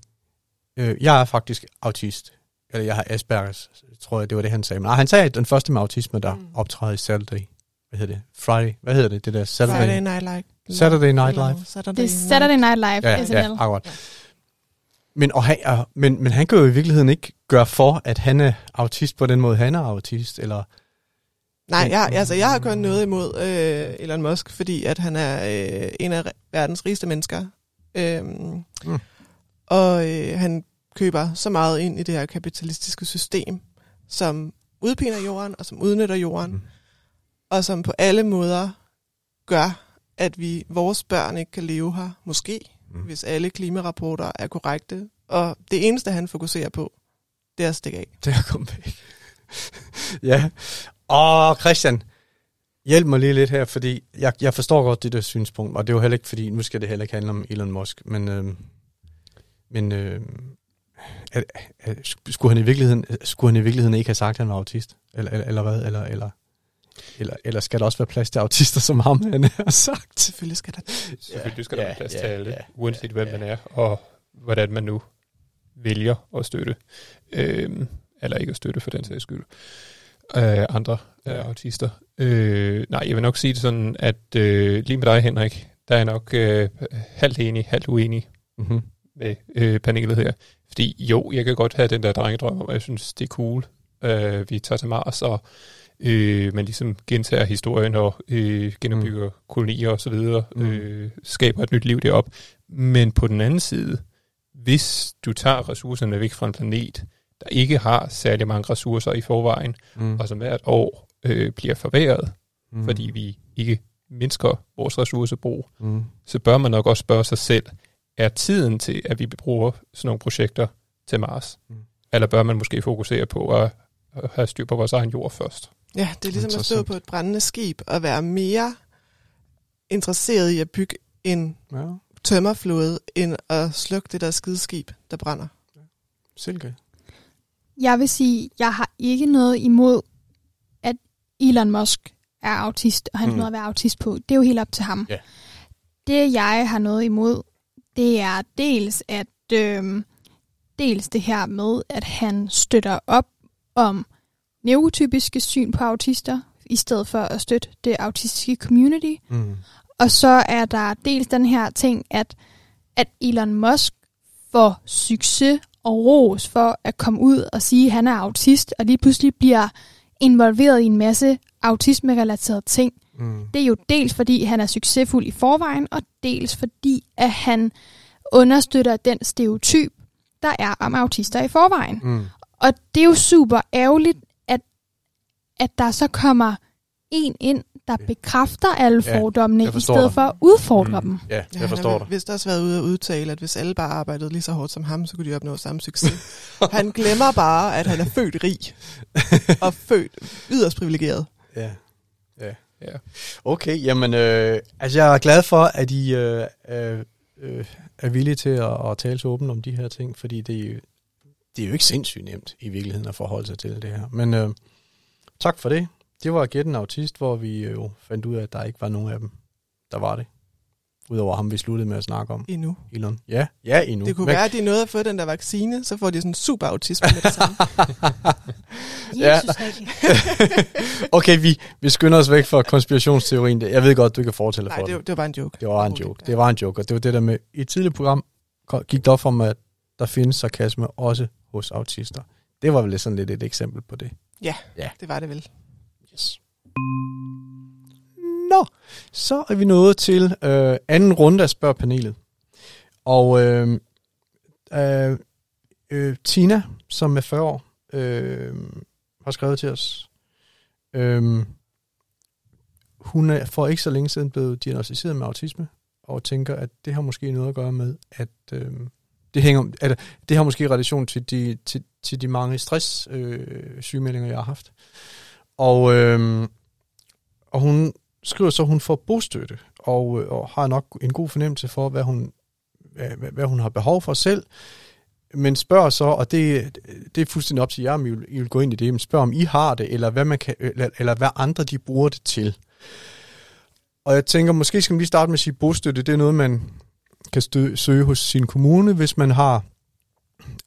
øh, jeg er faktisk autist. Eller jeg har Aspergers, tror jeg, det var det, han sagde. Men nej, han sagde den første med autisme, der mm. Optræder i Saturday. Hvad hedder det? Friday. Hvad hedder det? Det der Saturday. Friday Night Live. Saturday Night Live. Saturday Det er Saturday Night Live, Ja, SNL. ja, akkurat. Ja. Men, og han, og, men, men han kan jo i virkeligheden ikke gøre for, at han er autist på den måde, han er autist. Eller, Nej, jeg, altså, jeg har kun noget imod øh, Elon Musk, fordi at han er øh, en af verdens rigeste mennesker. Øhm, Mm. Og øh, han køber så meget ind i det her kapitalistiske system, som udpiner jorden, og som udnytter jorden, Mm. og som på alle måder gør, at vi vores børn ikke kan leve her, måske, Mm. hvis alle klimarapporter er korrekte. Og det eneste, han fokuserer på, det er at stikke af. det er kommet væk. [LAUGHS] ja. Og Christian, hjælp mig lige lidt her, fordi jeg, jeg forstår godt det der synspunkt, og det er jo heller ikke, fordi nu skal det heller ikke handle om Elon Musk, men, øh, men øh, er, er, skulle, han i virkeligheden, skulle han i virkeligheden ikke have sagt, at han var autist? Eller, eller, eller hvad? Eller, eller, eller, eller skal der også være plads til autister, som ham han har sagt? Selvfølgelig skal der. Selvfølgelig skal der Ja, være plads ja, til alle, ja, uanset hvem ja. man er, og hvordan man nu vælger at støtte, øhm, eller ikke at støtte for den sags skyld, øh, andre øh, autister. Øh, nej, jeg vil nok sige det sådan, at øh, lige med dig, Henrik, der er jeg nok øh, halvt enig, halvt uenig Mm-hmm. med øh, panelet her. Fordi jo, jeg kan godt have den der drengedrøm at jeg synes, det er cool. Øh, vi tager til Mars, og øh, man ligesom gentager historien og øh, genopbygger mm. kolonier osv., mm. øh, skaber et nyt liv derop. Men på den anden side, hvis du tager ressourcerne væk fra en planet, der ikke har særlig mange ressourcer i forvejen, Mm. og som hvert år øh, bliver forværret, mm. fordi vi ikke mindsker vores ressourcebrug, Mm. så bør man nok også spørge sig selv, er tiden til, at vi bruger sådan nogle projekter til Mars? Mm. Eller bør man måske fokusere på at, at have styr på vores egen jord først? Ja, det er ligesom at stå på et brændende skib og være mere interesseret i at bygge en Ja, tømmerflåde, end at slukke det der skideskib, der brænder. Silke. Jeg vil sige, jeg har ikke noget imod, at Elon Musk er autist, og hans Mm. måde at være autist på. Det er jo helt op til ham. Ja. Det, jeg har noget imod, det er dels, at øhm, dels det her med, at han støtter op om neurotypiske syn på autister, i stedet for at støtte det autistiske community. Mm. Og så er der dels den her ting, at, at Elon Musk får succes og ros for at komme ud og sige, at han er autist, og lige pludselig bliver involveret i en masse autisme-relaterede ting. Mm. Det er jo dels fordi, han er succesfuld i forvejen, og dels fordi, at han understøtter den stereotyp, der er om autister i forvejen. Mm. Og det er jo super ærgerligt, at, at der så kommer en ind, der Ja. bekræfter alle Ja, fordommene, i stedet dig. for at udfordre mm. dem. Ja, Ja, jeg forstår har dig. vist også været ude at udtale, at hvis alle bare arbejdede lige så hårdt som ham, så kunne de opnå samme succes. [LAUGHS] han glemmer bare, at han er født rig [LAUGHS] og født yderst privilegeret. Ja. ja. Ja. Okay, jamen, øh, altså jeg er glad for, at I øh, øh, øh, er villige til at, at tale så åbent om de her ting, fordi det, er jo- det er jo ikke sindssygt nemt i virkeligheden at forholde sig til det her. Men øh, tak for det. Det var Gæt en Autist, hvor vi jo fandt ud af, at der ikke var nogen af dem, der var det. Udover ham, vi sluttede med at snakke om. Endnu. Elon. Ja, ja endnu. Det kunne Hvad- være, at de nåede at få den der vaccine, så får de sådan super autisme med det samme. [LAUGHS] [LAUGHS] Ja. [LAUGHS] Okay, vi, vi skynder os væk fra konspirationsteorien. Jeg ved godt, du ikke kan fortælle Nej, for det, det. var- det var bare en joke. Det var en joke. Det var en joke, og det var det der med, i et tidligere program gik det op for mig, at der findes sarkasme også hos autister. Det var vel sådan lidt et eksempel på det. Det var det vel. Yes. Nå, så er vi nået til øh, anden runde af spørgpanelet. Og øh, øh, øh, Tina, som er 40 år, øh, har skrevet til os. Øh, hun er for ikke så længe siden blevet diagnosticeret med autisme, og tænker, at det har måske noget at gøre med, at øh, det, hænger, at det har måske relation til de, til, til de mange stress øh, sygemeldinger, jeg har haft. Og, øh, og hun skriver så, at hun får bostøtte, og, øh, og har nok en god fornemmelse for, hvad hun, hvad, hvad- hun har behov for selv. Men spørger så, og det, det er fuldstændig op til jer, om I vil, I vil gå ind i det, men spørg om I har det, eller hvad, man kan, eller, eller hvad andre de bruger det til. Og jeg tænker, måske skal man lige starte med at sige, at bostøtte, det er noget, man kan stø, søge hos sin kommune, hvis man har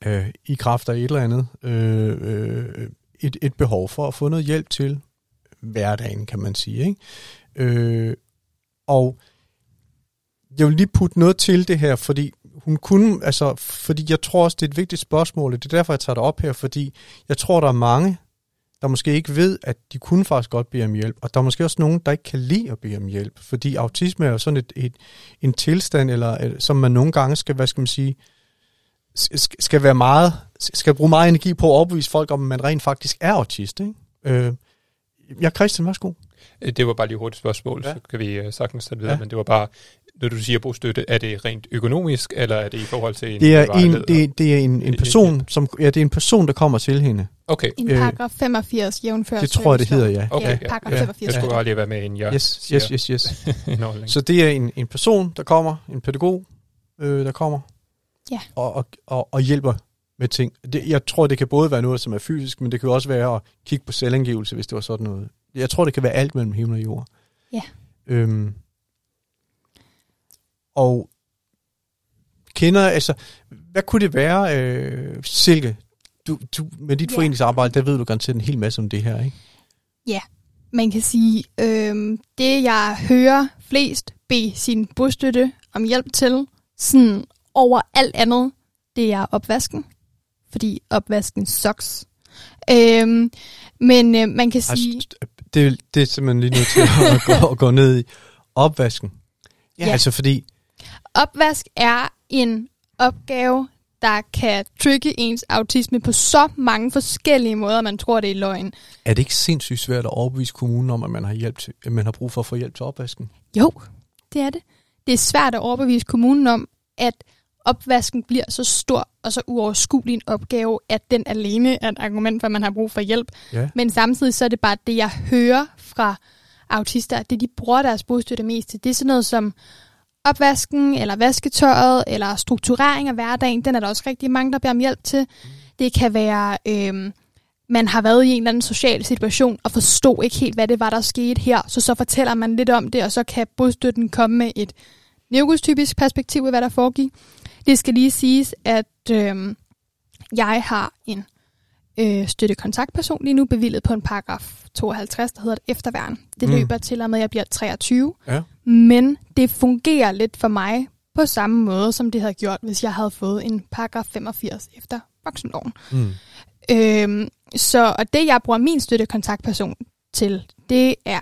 øh, i kraft af et eller andet øh, øh, et, et behov for at få noget hjælp til hverdagen, kan man sige. Ikke? Øh, og jeg vil lige putte noget til det her, fordi hun kunne, altså, fordi jeg tror også, det er et vigtigt spørgsmål, og det er derfor, jeg tager det op her, fordi jeg tror, der er mange, der måske ikke ved, at de kunne faktisk godt bede om hjælp, og der er måske også nogen, der ikke kan lide at bede om hjælp, fordi autisme er jo sådan et, et, en tilstand, eller øh, som man nogle gange skal, hvad skal man sige, skal være meget, skal bruge meget energi på at overbevise folk om, at man rent faktisk er autist. Ikke? Øh, ja, Christian, værsgo. Øh, Det var bare lige et hurtigt spørgsmål, Ja. ja. så kan vi uh, sagtens tage det videre, Ja. ja. men det var bare, når du siger bostøtte, er det rent økonomisk, eller er det i forhold til en Det er en, det, det er en, en En- person, som, ja, det er en person, der kommer til hende, Okay, En Øh, paragraf 85 jævnfør Det tror jeg, det hedder, ja. okay. Ja, Ja, paragraf ja. 85. Jeg skulle bare lige være med, inden jeg Yes, yes, yes, yes. [LAUGHS] en. Så det er en, en person, der kommer, en pædagog, øh, der kommer Ja. og, og, og, og hjælper med ting. Det, jeg tror, det kan både være noget, som er fysisk, men det kan også være at kigge på selvangivelse, hvis det var sådan noget. Jeg tror, det kan være alt mellem himmel og jord. Ja. Øhm, og kender, altså, hvad kunne det være, øh, Silke? Du, du, med dit Ja. foreningsarbejde, der ved du garanteret en hel masse om det her, ikke? Man kan sige, øh, det jeg hører flest bede sin bostøtte om hjælp til, sådan over alt andet, det er opvasken. Fordi opvasken sucks. Øh, men øh, man kan sige... Det, det er simpelthen lige nødt til at [LAUGHS] gå, at gå ned i opvasken. Ja. Altså fordi, Opvask er en opgave, der kan trigge ens autisme på så mange forskellige måder, man tror, det er løgn. er det ikke sindssygt svært at overbevise kommunen om, at man har, hjælp til, at man har brug for at få hjælp til opvasken? Jo, det er det. Det er svært at overbevise kommunen om, at opvasken bliver så stor og så uoverskuelig en opgave, at den alene er et argument for, at man har brug for hjælp. Ja. Men samtidig så er det bare det, jeg hører fra autister, at det de bruger deres bostøtte mest til. Det er sådan noget som opvasken, eller vasketøjet, eller strukturering af hverdagen. Den er der også rigtig mange, der beder om hjælp til. Det kan være, øhm, man har været i en eller anden social situation, og forstod ikke helt, hvad det var, der skete her. Så så fortæller man lidt om det, og så kan bostøtten komme med et neurotypisk perspektiv af, hvad der foregik. Det skal lige siges, at øhm, jeg har en øh, støttekontaktperson lige nu bevillet på en paragraf 52, der hedder et efterværn. Det Mm. mm. løber til og med, at jeg bliver 23. Ja. Men det fungerer lidt for mig på samme måde, som det havde gjort, hvis jeg havde fået en paragraf 85 efter voksenloven. Mm. Øhm, så og det, jeg bruger min støttekontaktperson til, det er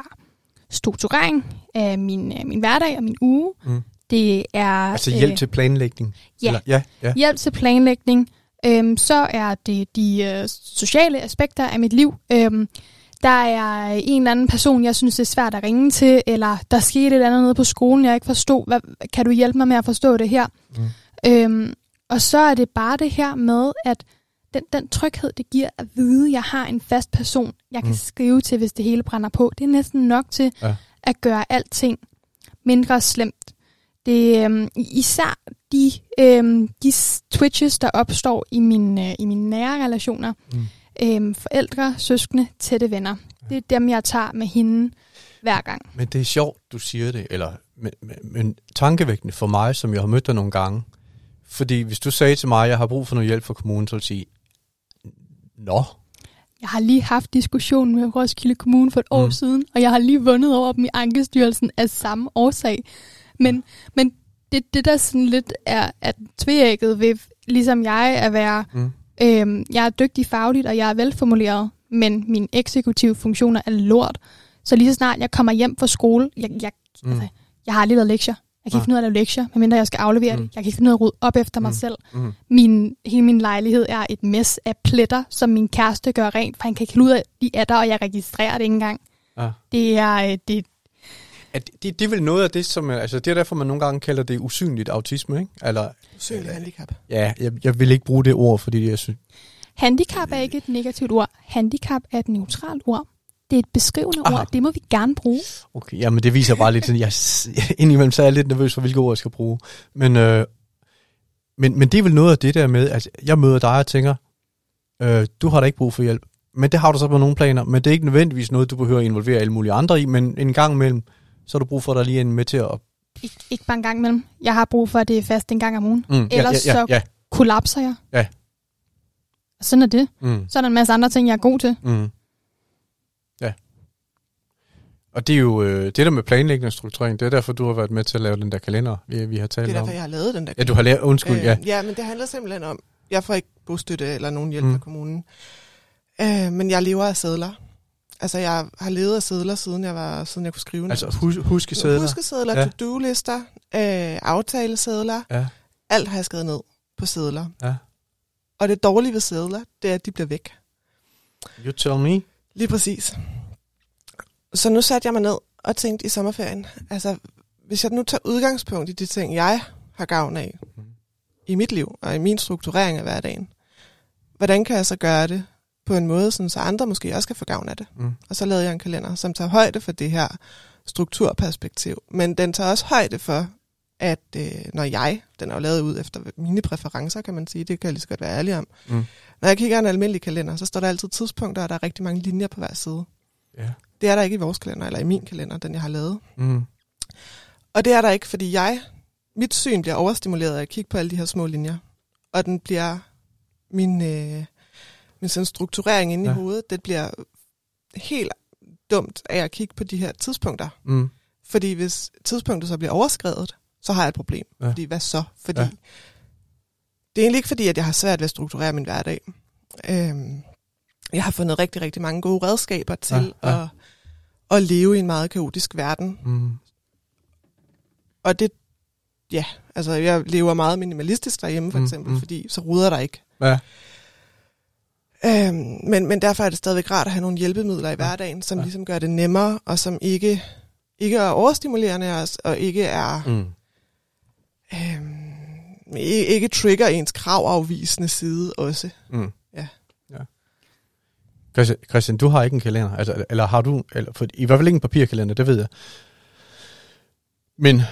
strukturering af min, øh, min hverdag og min uge. Mm. Det er Altså hjælp øh, til planlægning? ja. Eller, ja, ja. hjælp til planlægning. Øhm, så er det de øh, sociale aspekter af mit liv. Øhm, der er en eller anden person, jeg synes, det er svært at ringe til, eller der skete et eller andet nede på skolen, jeg ikke forstod. Hvad, kan du hjælpe mig med at forstå det her? Mm. Øhm, og så er det bare det her med, at den, den tryghed, det giver at vide, at jeg har en fast person, jeg kan Mm. skrive til, hvis det hele brænder på. Det er næsten nok til Ja. at gøre alting mindre slemt. Det øhm, især de, øhm, de twitches, der opstår i mine, øh, i mine nære relationer. Mm. Øhm, forældre, søskende, tætte venner. Det er dem, jeg tager med hende hver gang. Men det er sjovt, du siger det, eller, men, men, men tankevækkende for mig, som jeg har mødt dig nogle gange. Fordi hvis du sagde til mig, at jeg har brug for noget hjælp fra kommunen, så ville jeg sige, Nå, Jeg har lige haft diskussion med Roskilde Kommune for et mm. år siden, og jeg har lige vundet over dem i Ankestyrelsen af samme årsag. Men, men det, det der sådan lidt er at tvægget ved, ligesom jeg, at være, Mm. øhm, jeg er dygtig fagligt, og jeg er velformuleret, men mine eksekutive funktioner er lort. Så lige så snart jeg kommer hjem fra skole, jeg, jeg, Mm. altså, jeg har aldrig lavet lektier. Jeg kan ikke finde ud af at lave lektier, medmindre jeg skal aflevere Mm. det. Jeg kan ikke finde ud af at rydde op efter mig Mm. selv. Mm. Min, hele min lejlighed er et mess af pletter, som min kæreste gør rent, for han kan ikke finde ud af, de er der, og jeg registrerer det ikke engang. Ja. Det er, øh, det, At det, det er vel noget af det, som... Altså, det er derfor, man nogle gange kalder det usynligt autisme, ikke? Eller, Usynlig handicap. ja, jeg, jeg vil ikke bruge det ord, fordi jeg synes... handicap er ikke et negativt ord. Handicap er et neutralt ord. Det er et beskrivende Aha. ord. Det må vi gerne bruge. Okay, jamen det viser bare lidt sådan, jeg, [LAUGHS] indimellem så er jeg lidt nervøs for, hvilke ord jeg skal bruge. Men, øh, men, men det er vel noget af det der med, at jeg møder dig og tænker, øh, du har da ikke brug for hjælp. Men det har du så på nogle planer, men det er ikke nødvendigvis noget, du behøver at involvere alle mulige andre i, men en gang imellem, så har du brug for, at der lige er en med til at... Ik- ikke bare en gang imellem. Jeg har brug for, at det er fast en gang om ugen. Mm, Ellers ja, ja, så- ja, Kollapser jeg. Ja. Og sådan er det. mm, Så er der en masse andre ting, jeg er god til. mm. ja. Og det er jo øh, det der med planlægning og strukturering, det er derfor, du har været med til at lave den der kalender, vi, vi har Det talt er om. derfor, jeg har lavet den der. Ja, du har lavet, undskyld, øh, ja. ja, men det handler simpelthen om, jeg får ikke bostøtte eller nogen hjælp mm. fra kommunen. Øh, men jeg lever af sædler. Altså, jeg har levet af sædler, siden jeg var, siden jeg kunne skrive. Altså hus, huske Huskesedler, Ja. to-do-lister, øh, aftalesedler. Ja. Alt har jeg skrevet ned på sædler. Ja. Og det dårlige ved sædler, det er, at de bliver væk. You tell me. Lige præcis. Så nu satte jeg mig ned og tænkte i sommerferien, altså hvis jeg nu tager udgangspunkt i de ting, jeg har gavn af Mhm. i mit liv og i min strukturering af hverdagen, hvordan kan jeg så gøre det på en måde, sådan, så andre måske også kan få gavn af det. Mm. Og så lavede jeg en kalender, som tager højde for det her strukturperspektiv. Men den tager også højde for, at øh, når jeg, den er jo lavet ud efter mine præferencer, kan man sige, det kan jeg lige så godt være ærlig om. Mm. Når jeg kigger i en almindelig kalender, så står der altid tidspunkter, og der er rigtig mange linjer på hver side. Ja. Det er der ikke i vores kalender, eller i min kalender, den jeg har lavet. Mm. Og det er der ikke, fordi jeg, mit syn bliver overstimuleret af at kigge på alle de her små linjer. Og den bliver, min, øh, min sådan strukturering inde Ja. i hovedet, det bliver helt dumt af at kigge på de her tidspunkter. Mm. Fordi hvis tidspunktet så bliver overskrevet, så har jeg et problem. Ja. Fordi hvad så? Fordi ja. det er egentlig ikke fordi, at jeg har svært ved at strukturere min hverdag. Øhm, jeg har fundet rigtig, rigtig mange gode redskaber til Ja, ja. At, at leve i en meget kaotisk verden. Mm. Og det, ja, altså jeg lever meget minimalistisk derhjemme for Mm, eksempel, mm. fordi så ruder der ikke. Ja. Øhm, men, men derfor er det stadigvæk rart at have nogle hjælpemidler i hverdagen, som Ja. ligesom gør det nemmere, og som ikke, ikke er overstimulerende, og, og ikke er Mm. øhm, ikke, ikke trigger ens kravafvisende side også. Mm. Ja. ja. Christian, Christian, du har ikke en kalender, altså, eller har du, eller, for, i hvert fald ikke en papirkalender, det ved jeg. Men,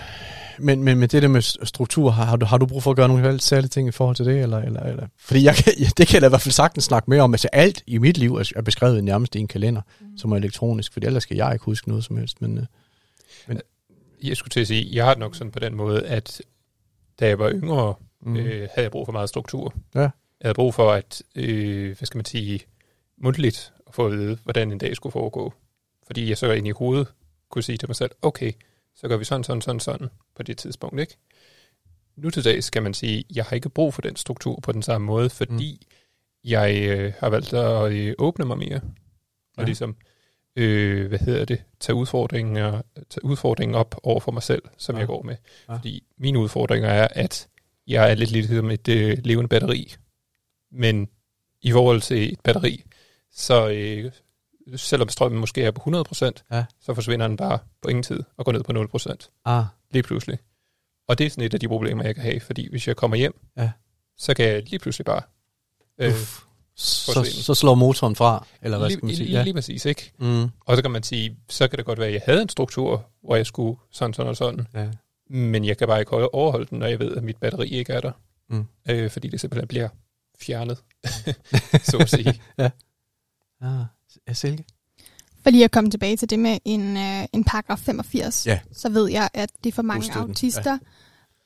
men, men med det der med struktur, har, har, du, har du brug for at gøre nogle særlige ting i forhold til det? Eller, eller, eller? Fordi jeg kan, ja, [LAUGHS] det kan jeg da i hvert fald sagtens snakke mere om. Altså alt i mit liv er, beskrevet nærmest i en kalender, mm. som er elektronisk, for ellers skal jeg ikke huske noget som helst. Men, øh, Jeg skulle til at sige, jeg har det nok sådan på den måde, at da jeg var yngre, mm. mm. øh, havde jeg brug for meget struktur. Ja. Jeg havde brug for at, øh, hvad skal man sige, mundtligt at få at vide, hvordan en dag skulle foregå. Fordi jeg så ind i hovedet kunne sige til mig selv, okay, så gør vi sådan, sådan, sådan, sådan på det tidspunkt, ikke? Nu til dags skal man sige, jeg har ikke brug for den struktur på den samme måde, fordi mm. jeg øh, har valgt at øh, åbne mig mere. Og Ja. ligesom, øh, hvad hedder det, tage udfordringen, og, tage udfordringen op over for mig selv, som Ja. jeg går med. Ja. Fordi mine udfordringer er, at jeg er lidt ligesom et øh, levende batteri. Men i forhold til et batteri, så øh, selvom strømmen måske er på 100%, Ja. så forsvinder den bare på ingen tid og går ned på 0% Ah, lige pludselig. Og det er sådan et af de problemer, jeg kan have, fordi hvis jeg kommer hjem, Ja. så kan jeg lige pludselig bare... Øh, Uff. så, så slår motoren fra, eller hvad lige, skal man sige? lige, Ja. lige præcis, ikke? Mm. Og så kan man sige, så kan det godt være, at jeg havde en struktur, hvor jeg skulle sådan, sådan og sådan, Ja. men jeg kan bare ikke overholde den, når jeg ved, at mit batteri ikke er der. Mm. Øh, fordi det simpelthen bliver fjernet, [LAUGHS] så at sige. Ah, ja, Silke? For lige at komme tilbage til det med en, øh, en paragraf 85, Ja. så ved jeg, at det for mange Bostøtten, autister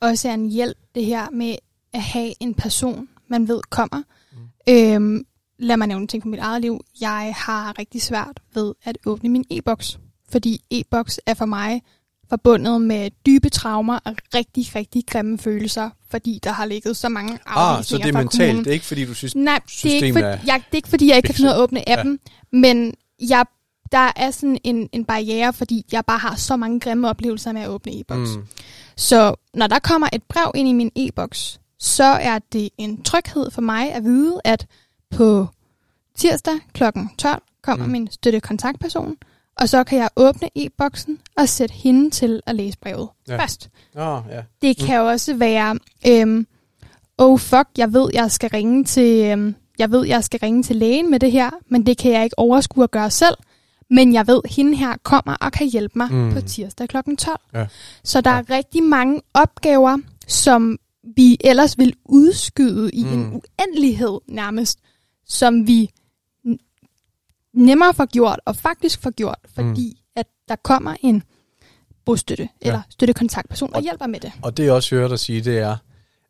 ja. også er en hjælp, det her med at have en person, man ved kommer. Mm. Øhm, lad mig nævne en ting på mit eget liv. Jeg har rigtig svært ved at åbne min e-boks, fordi e-boks er for mig forbundet med dybe traumer og rigtig, rigtig grimme følelser, fordi der har ligget så mange afvisninger Ah, så det er mentalt. kommunen. Det er ikke fordi, du synes... Nej, det er, ikke for, jeg, det er ikke fordi, jeg ikke kan finde ud af at åbne appen, ja. men jeg, der er sådan en, en barriere, fordi jeg bare har så mange grimme oplevelser med at åbne e-boks. Mm. Så når der kommer et brev ind i min e-boks, så er det en tryghed for mig at vide, at på tirsdag kl. 12 kommer Mm. min støttekontaktperson, og så kan jeg åbne e-boksen og sætte hende til at læse brevet Ja. først. Oh, ja. Det kan jo også være, øhm, oh fuck, jeg ved, jeg skal ringe til, øhm, jeg ved, jeg skal ringe til lægen med det her, men det kan jeg ikke overskue at gøre selv. Men jeg ved, hende her kommer og kan hjælpe mig Mm. mm. på tirsdag kl. 12. Ja. Så der Ja. er rigtig mange opgaver, som vi ellers vil udskyde i Mm. en uendelighed nærmest, som vi nemmere får gjort, og faktisk får gjort, fordi mm. at der kommer en bostøtte Ja. eller støttekontaktperson og Og- hjælper med det. Og det jeg også hører dig sige, det er,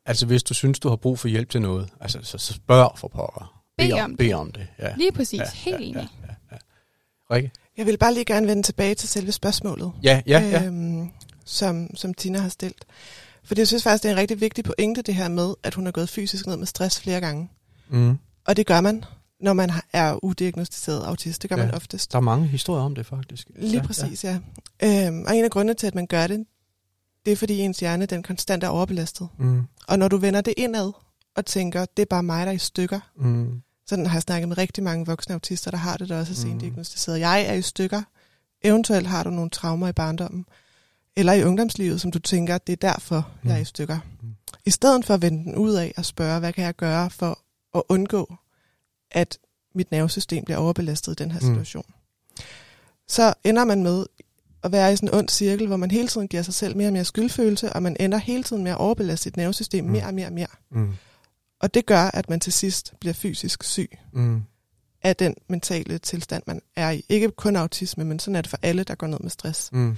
altså hvis du synes, du har brug for hjælp til noget, altså så, så spørg for pokker. Bed om, bed om det. Ja. Lige præcis, Ja, ja, helt ja, enig. ja, ja, ja. Rikke? Jeg vil bare lige gerne vende tilbage til selve spørgsmålet, Ja, ja, ja. Øhm, som, som Tina har stillet. For jeg synes faktisk, det er en rigtig vigtig pointe, det her med, at hun har gået fysisk ned med stress flere gange. Mm. Og det gør man, når man er udiagnostiseret autist. Det gør Ja. man oftest. Der er mange historier om det, faktisk. Lige ja, præcis, ja. ja. Øhm, og en af grundene til, at man gør det, det er fordi ens hjerne den konstant er overbelastet. Mm. Og når du vender det indad og tænker, det er bare mig, der er i stykker. Mm. Sådan har jeg snakket med rigtig mange voksne autister, der har det, der også er Mm. sent diagnostiseret. Jeg er i stykker. Eventuelt har du nogle traumer i barndommen. Eller i ungdomslivet, som du tænker, det er derfor, Mm. jeg er i stykker. Mm. I stedet for at vende den ud af og spørge, hvad kan jeg gøre for at undgå, at mit nervesystem bliver overbelastet i den her Mm. situation. Så ender man med at være i sådan en ond cirkel, hvor man hele tiden giver sig selv mere og mere skyldfølelse, og man ender hele tiden med at overbelaste sit nervesystem Mm. mere og mere og mere. Mm. Og det gør, at man til sidst bliver fysisk syg Mm. af den mentale tilstand, man er i. Ikke kun autisme, men sådan er det for alle, der går ned med stress. Mm.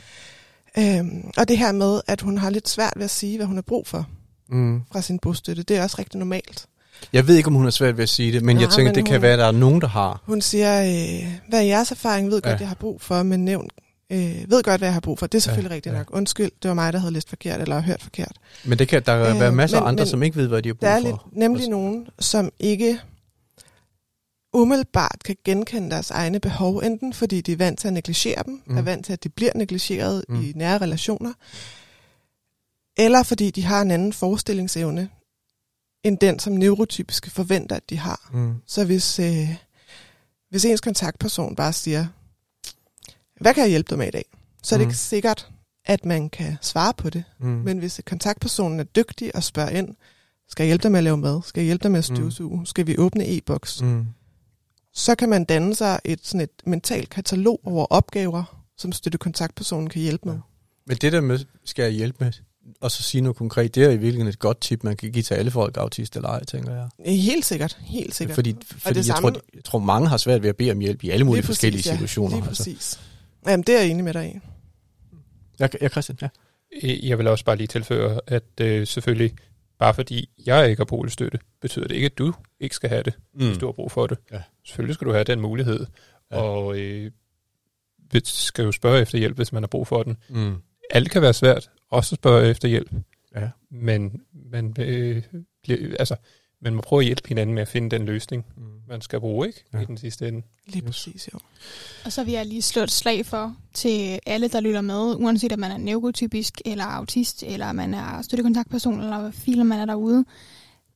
Øhm, og det her med, at hun har lidt svært ved at sige, hvad hun har brug for Mm. fra sin bostøtte, det er også rigtig normalt. Jeg ved ikke, om hun har svært ved at sige det, men jeg Nej, tænker, men det kan hun- være, at der er nogen, der har. Hun siger, øh, hvad er jeres erfaring? Ved godt, Ja. jeg har brug for, men nævn, øh, ved godt, hvad jeg har brug for. Det er selvfølgelig Ja, rigtigt ja. nok. Undskyld, det var mig, der havde læst forkert, eller hørt forkert. Men det kan der Øh, være masser af andre, men som ikke ved, hvad de har brug Der er for. lidt, nemlig nogen, som ikke umiddelbart kan genkende deres egne behov, enten fordi de er vant til at negligere dem, Mm. er vant til, at de bliver negligeret mm. i nære relationer, eller fordi de har en anden forestillingsevne, end den, som neurotypiske forventer, at de har. Mm. Så hvis, øh, hvis ens kontaktperson bare siger, hvad kan jeg hjælpe dig med i dag? Så er det Mm. ikke sikkert, at man kan svare på det. Mm. Men hvis kontaktpersonen er dygtig og spørger ind, skal jeg hjælpe dig med at lave mad? Skal jeg hjælpe dig med at støvsuge? Mm. Skal vi åbne e-boks? Mm. Så kan man danne sig et, sådan et mentalt katalog over opgaver, som støttekontaktpersonen kan hjælpe med. Ja. Men det der med, skal jeg hjælpe med, og så sige noget konkret, det er i virkeligheden et godt tip, man kan give til alle folk, autist eller ej, tænker jeg. Helt sikkert, helt sikkert. Fordi, fordi jeg, samme- tror, jeg tror, mange har svært ved at bede om hjælp i alle mulige Lige præcis, forskellige ja. situationer. Lige Altså. præcis. Jamen, det er jeg enig med dig i. Ja, ja, Christian, ja. Jeg vil også bare lige tilføje, at øh, selvfølgelig, bare fordi jeg ikke har boligstøtte, betyder det ikke, at du ikke skal have det, mm. hvis du har brug for det. Ja. Selvfølgelig skal du have den mulighed, Ja. og øh, skal jo spørge efter hjælp, hvis man har brug for den. Mm. Alt kan være svært, også spørge efter hjælp, Ja. men man, øh, bliver, altså, man må prøve at hjælpe hinanden med at finde den løsning, Mm. man skal bruge ikke Ja. i den sidste ende. Lige præcis, jo. Og så vil jeg lige slå et slag for til alle, der lytter med, uanset om man er neurotypisk, eller autist, eller man er støttekontaktperson, eller hvad filer man er derude.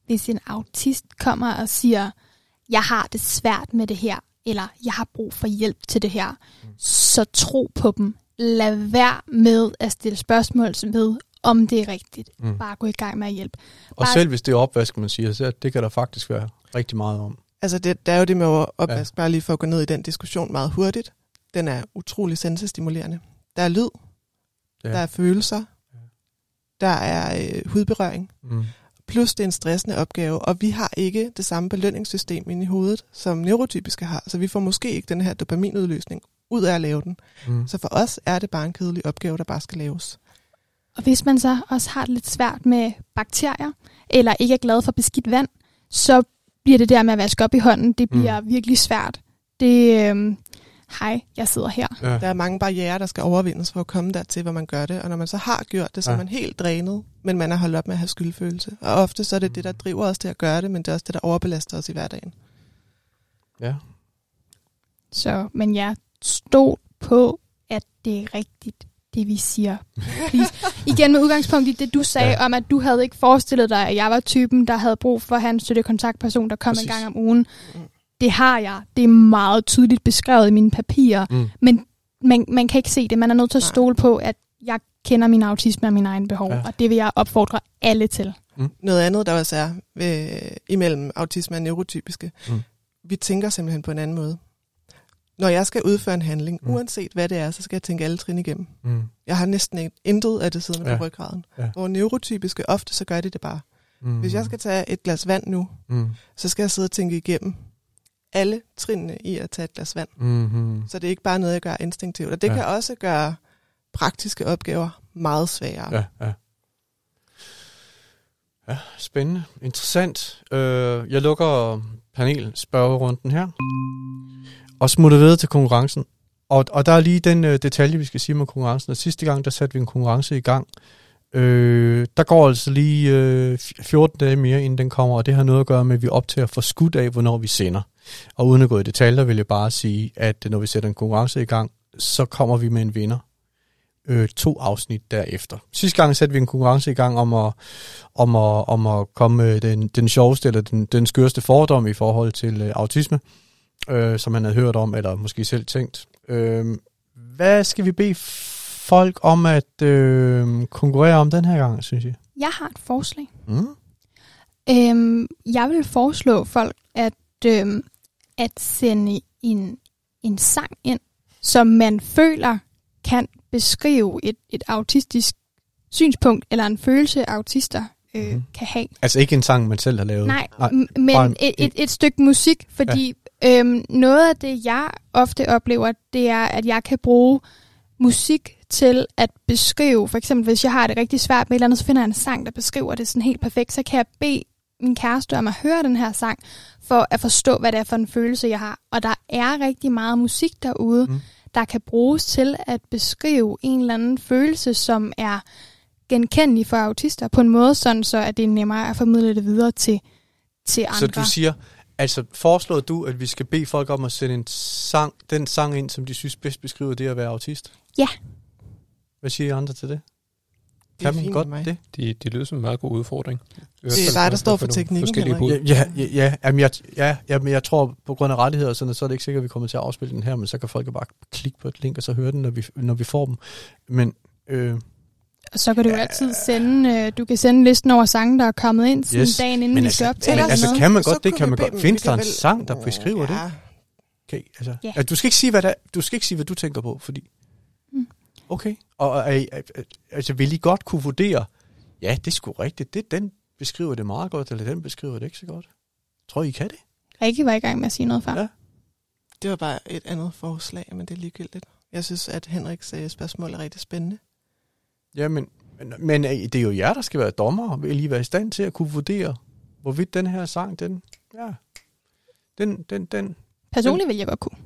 Hvis en autist kommer og siger, jeg har det svært med det her, eller jeg har brug for hjælp til det her, Mm. så tro på dem. Lad være med at stille spørgsmål ved, om det er rigtigt. Mm. Bare gå i gang med at hjælpe. Og Bare- selv hvis det er opvask, man siger, så det kan der faktisk være rigtig meget om. Altså, det, der er jo det med opvask, ja. bare lige for at gå ned i den diskussion meget hurtigt. Den er utrolig sensestimulerende. Der er lyd, Ja. ja. der er følelser, der er øh, hudberøring, Mm. plus det er en stressende opgave, og vi har ikke det samme belønningssystem inde i hovedet, som neurotypiske har, så vi får måske ikke den her dopaminudløsning ud af at lave den. Mm. Så for os er det bare en kedelig opgave, der bare skal laves. Og hvis man så også har det lidt svært med bakterier, eller ikke er glad for beskidt vand, så bliver det der med at vaske op i hånden, det bliver mm. virkelig svært. Det, øhm, hej, jeg sidder her. Ja. Der er mange barriere, der skal overvindes for at komme dertil, hvor man gør det, og når man så har gjort det, så er Ja. man helt drænet, men man er holdt op med at have skyldfølelse. Og ofte så er det det, der driver os til at gøre det, men det er også det, der overbelaster os i hverdagen. ja. Så, men jeg stod på, at det er rigtigt, det vi siger. Please. Igen med udgangspunkt i det, du sagde Ja. om, at du havde ikke forestillet dig, at jeg var typen, der havde brug for at have en støttekontaktperson, der kom Præcis. en gang om ugen. Mm. Det har jeg. Det er meget tydeligt beskrevet i mine papirer. Mm. Men man, man kan ikke se det. Man er nødt til at stole på, at jeg kender min autisme og mine egne behov. Ja. Og det vil jeg opfordre alle til. Noget andet, der også er ved, imellem autisme og neurotypiske, Mm. mm. vi tænker simpelthen på en anden måde. Når jeg skal udføre en handling, Mm. uanset hvad det er, så skal jeg tænke alle trin igennem. Mm. Jeg har næsten intet af det siddende Ja. på ryggraden. Ja. Hvor neurotypiske, ofte så gør de det bare. Mm. Hvis jeg skal tage et glas vand nu, Mm. så skal jeg sidde og tænke igennem alle trinene i at tage et glas vand. Mm. Så det er ikke bare noget, jeg gør instinktivt. Og det ja. kan også gøre praktiske opgaver meget sværere. Ja, ja. Ja, spændende. Interessant. Øh, jeg lukker panelspørgerunden her. Og smuttede videre til konkurrencen. Og, og der er lige den øh, detalje, vi skal sige med konkurrencen. Og sidste gang, der satte vi en konkurrence i gang. Øh, der går altså lige øh, 14 dage mere, inden den kommer, og det har noget at gøre med, at vi optager for skudt af, hvornår vi sender. Og uden at gå i detaljer, vil jeg bare sige, at øh, når vi sætter en konkurrence i gang, så kommer vi med en vinder øh, to afsnit derefter. Sidste gang satte vi en konkurrence i gang om at, om at, om at komme med den, den sjoveste eller den, den skørste fordom i forhold til øh, autisme, øh, som man havde hørt om, eller måske selv tænkt. Øh, hvad skal vi bede folk om at øh, konkurrere om den her gang, synes jeg? Jeg har et forslag. Mm? Øhm, jeg vil foreslå folk, at øhm, at sende en, en sang ind, som man føler kan beskrive et, et autistisk synspunkt, eller en følelse, autister øh, mm. kan have. Altså ikke en sang, man selv har lavet. Nej, Nej, bare men en- et, et, et stykke musik, fordi ja. Øhm, noget af det, jeg ofte oplever, det er, at jeg kan bruge musik til at beskrive, for eksempel hvis jeg har det rigtig svært med et eller andet, så finder jeg en sang, der beskriver det sådan helt perfekt, så kan jeg bede min kæreste om at høre den her sang, for at forstå, hvad det er for en følelse, jeg har. Og der er rigtig meget musik derude, Mm. der kan bruges til at beskrive en eller anden følelse, som er genkendelig for autister, på en måde sådan, så at det er nemmere at formidle det videre til, til andre. Så du siger, altså foreslår du, at vi skal bede folk om at sende en sang, den sang ind, som de synes bedst beskriver det at være autist? Ja. Hvad siger I andre til det? Det er Kan man godt det? Det, det lyder som en meget god udfordring. Det er dig, der for- står for teknikken. Ja, ja, ja, ja, jamen jeg, ja, ja, men jeg tror på grund af rettigheder og sådan noget, så er det ikke sikkert, at vi kommer til at afspille den her, men så kan folk bare klikke på et link og så høre den, når vi, når vi får dem. Men øh, Og så kan du jo altid sende, øh, du kan sende listen over sange, der er kommet ind siden Yes, dagen inden men vi altså- skal optage. men altså, sådan kan man Så godt, det kan man godt. Findes der en sang, der beskriver det? Ja. Okay, altså, Ja. altså, du skal ikke sige, hvad der, du skal ikke sige, hvad du tænker på, fordi... Mm. Okay, og altså, vil I godt kunne vurdere, ja, det er sgu rigtigt, det, den beskriver det meget godt, eller den beskriver det ikke så godt? Tror I, I kan det? Rikke var i gang med at sige noget før. Ja. Ja. Det var bare et andet forslag, men det er ligegyldigt. Jeg synes, at Henriks øh, spørgsmål er rigtig spændende. Ja, men, men, øh, det er jo jer, der skal være dommer, vil I være i stand til at kunne vurdere, hvorvidt den her sang, den, ja, den, den, den, Personligt vil jeg godt kunne.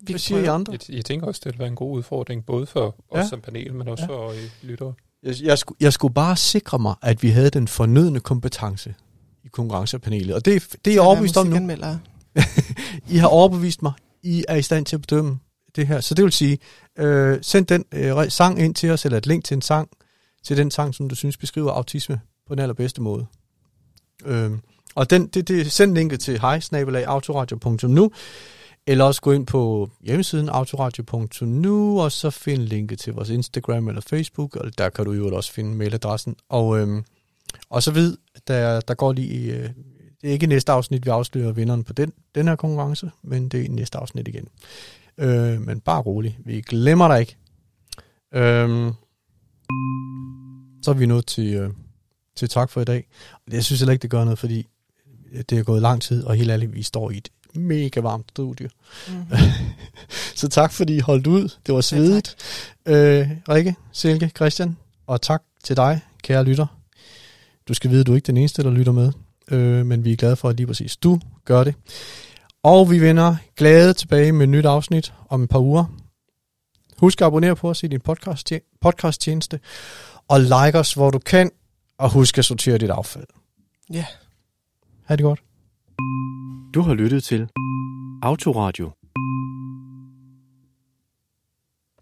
Vi hvad siger I andre? Jeg, jeg tænker også, det vil være en god udfordring, både for os Ja. som panel, men også Ja. for øh, lyttere. Jeg, jeg, skulle, jeg skulle bare sikre mig, at vi havde den fornødne kompetence i konkurrencepanelet. Og det, det er jeg overbevist om nu. [LAUGHS] I har overbevist mig. I er i stand til at bedømme det her. Så det vil sige, øh, send den øh, sang ind til os, eller et link til en sang, til den sang, som du synes beskriver autisme på den allerbedste måde. Øh, og den, det, det, send linket til hejsnabelagautoradio.nu, eller også gå ind på hjemmesiden autoradio.nu, og så find linket til vores Instagram eller Facebook, og der kan du jo også finde mailadressen. Og, øhm, og så vid, der, der går lige, øh, det er ikke næste afsnit, vi afslører vinderen på den, den her konkurrence, men det er i næste afsnit igen. Øh, men bare rolig, vi glemmer dig ikke. Øhm, så er vi nået til, øh, til tak for i dag. Jeg synes heller ikke, det gør noget, fordi det er gået lang tid, og helt ærligt, vi står i et mega varmt studie. Mm. [LAUGHS] Så tak, fordi I holdt ud. Det var svedigt. Øh, Rikke, Silke, Christian, og tak til dig, kære lytter. Du skal vide, at du er ikke den eneste, der lytter med, øh, men vi er glade for, at lige præcis du gør det. Og vi vender glade tilbage med et nyt afsnit om et par uger. Husk at abonnere på os i din podcast, podcasttjeneste, og like os, hvor du kan, og husk at sortere dit affald. Ja. Ha' det godt. Du har lyttet til Autoradio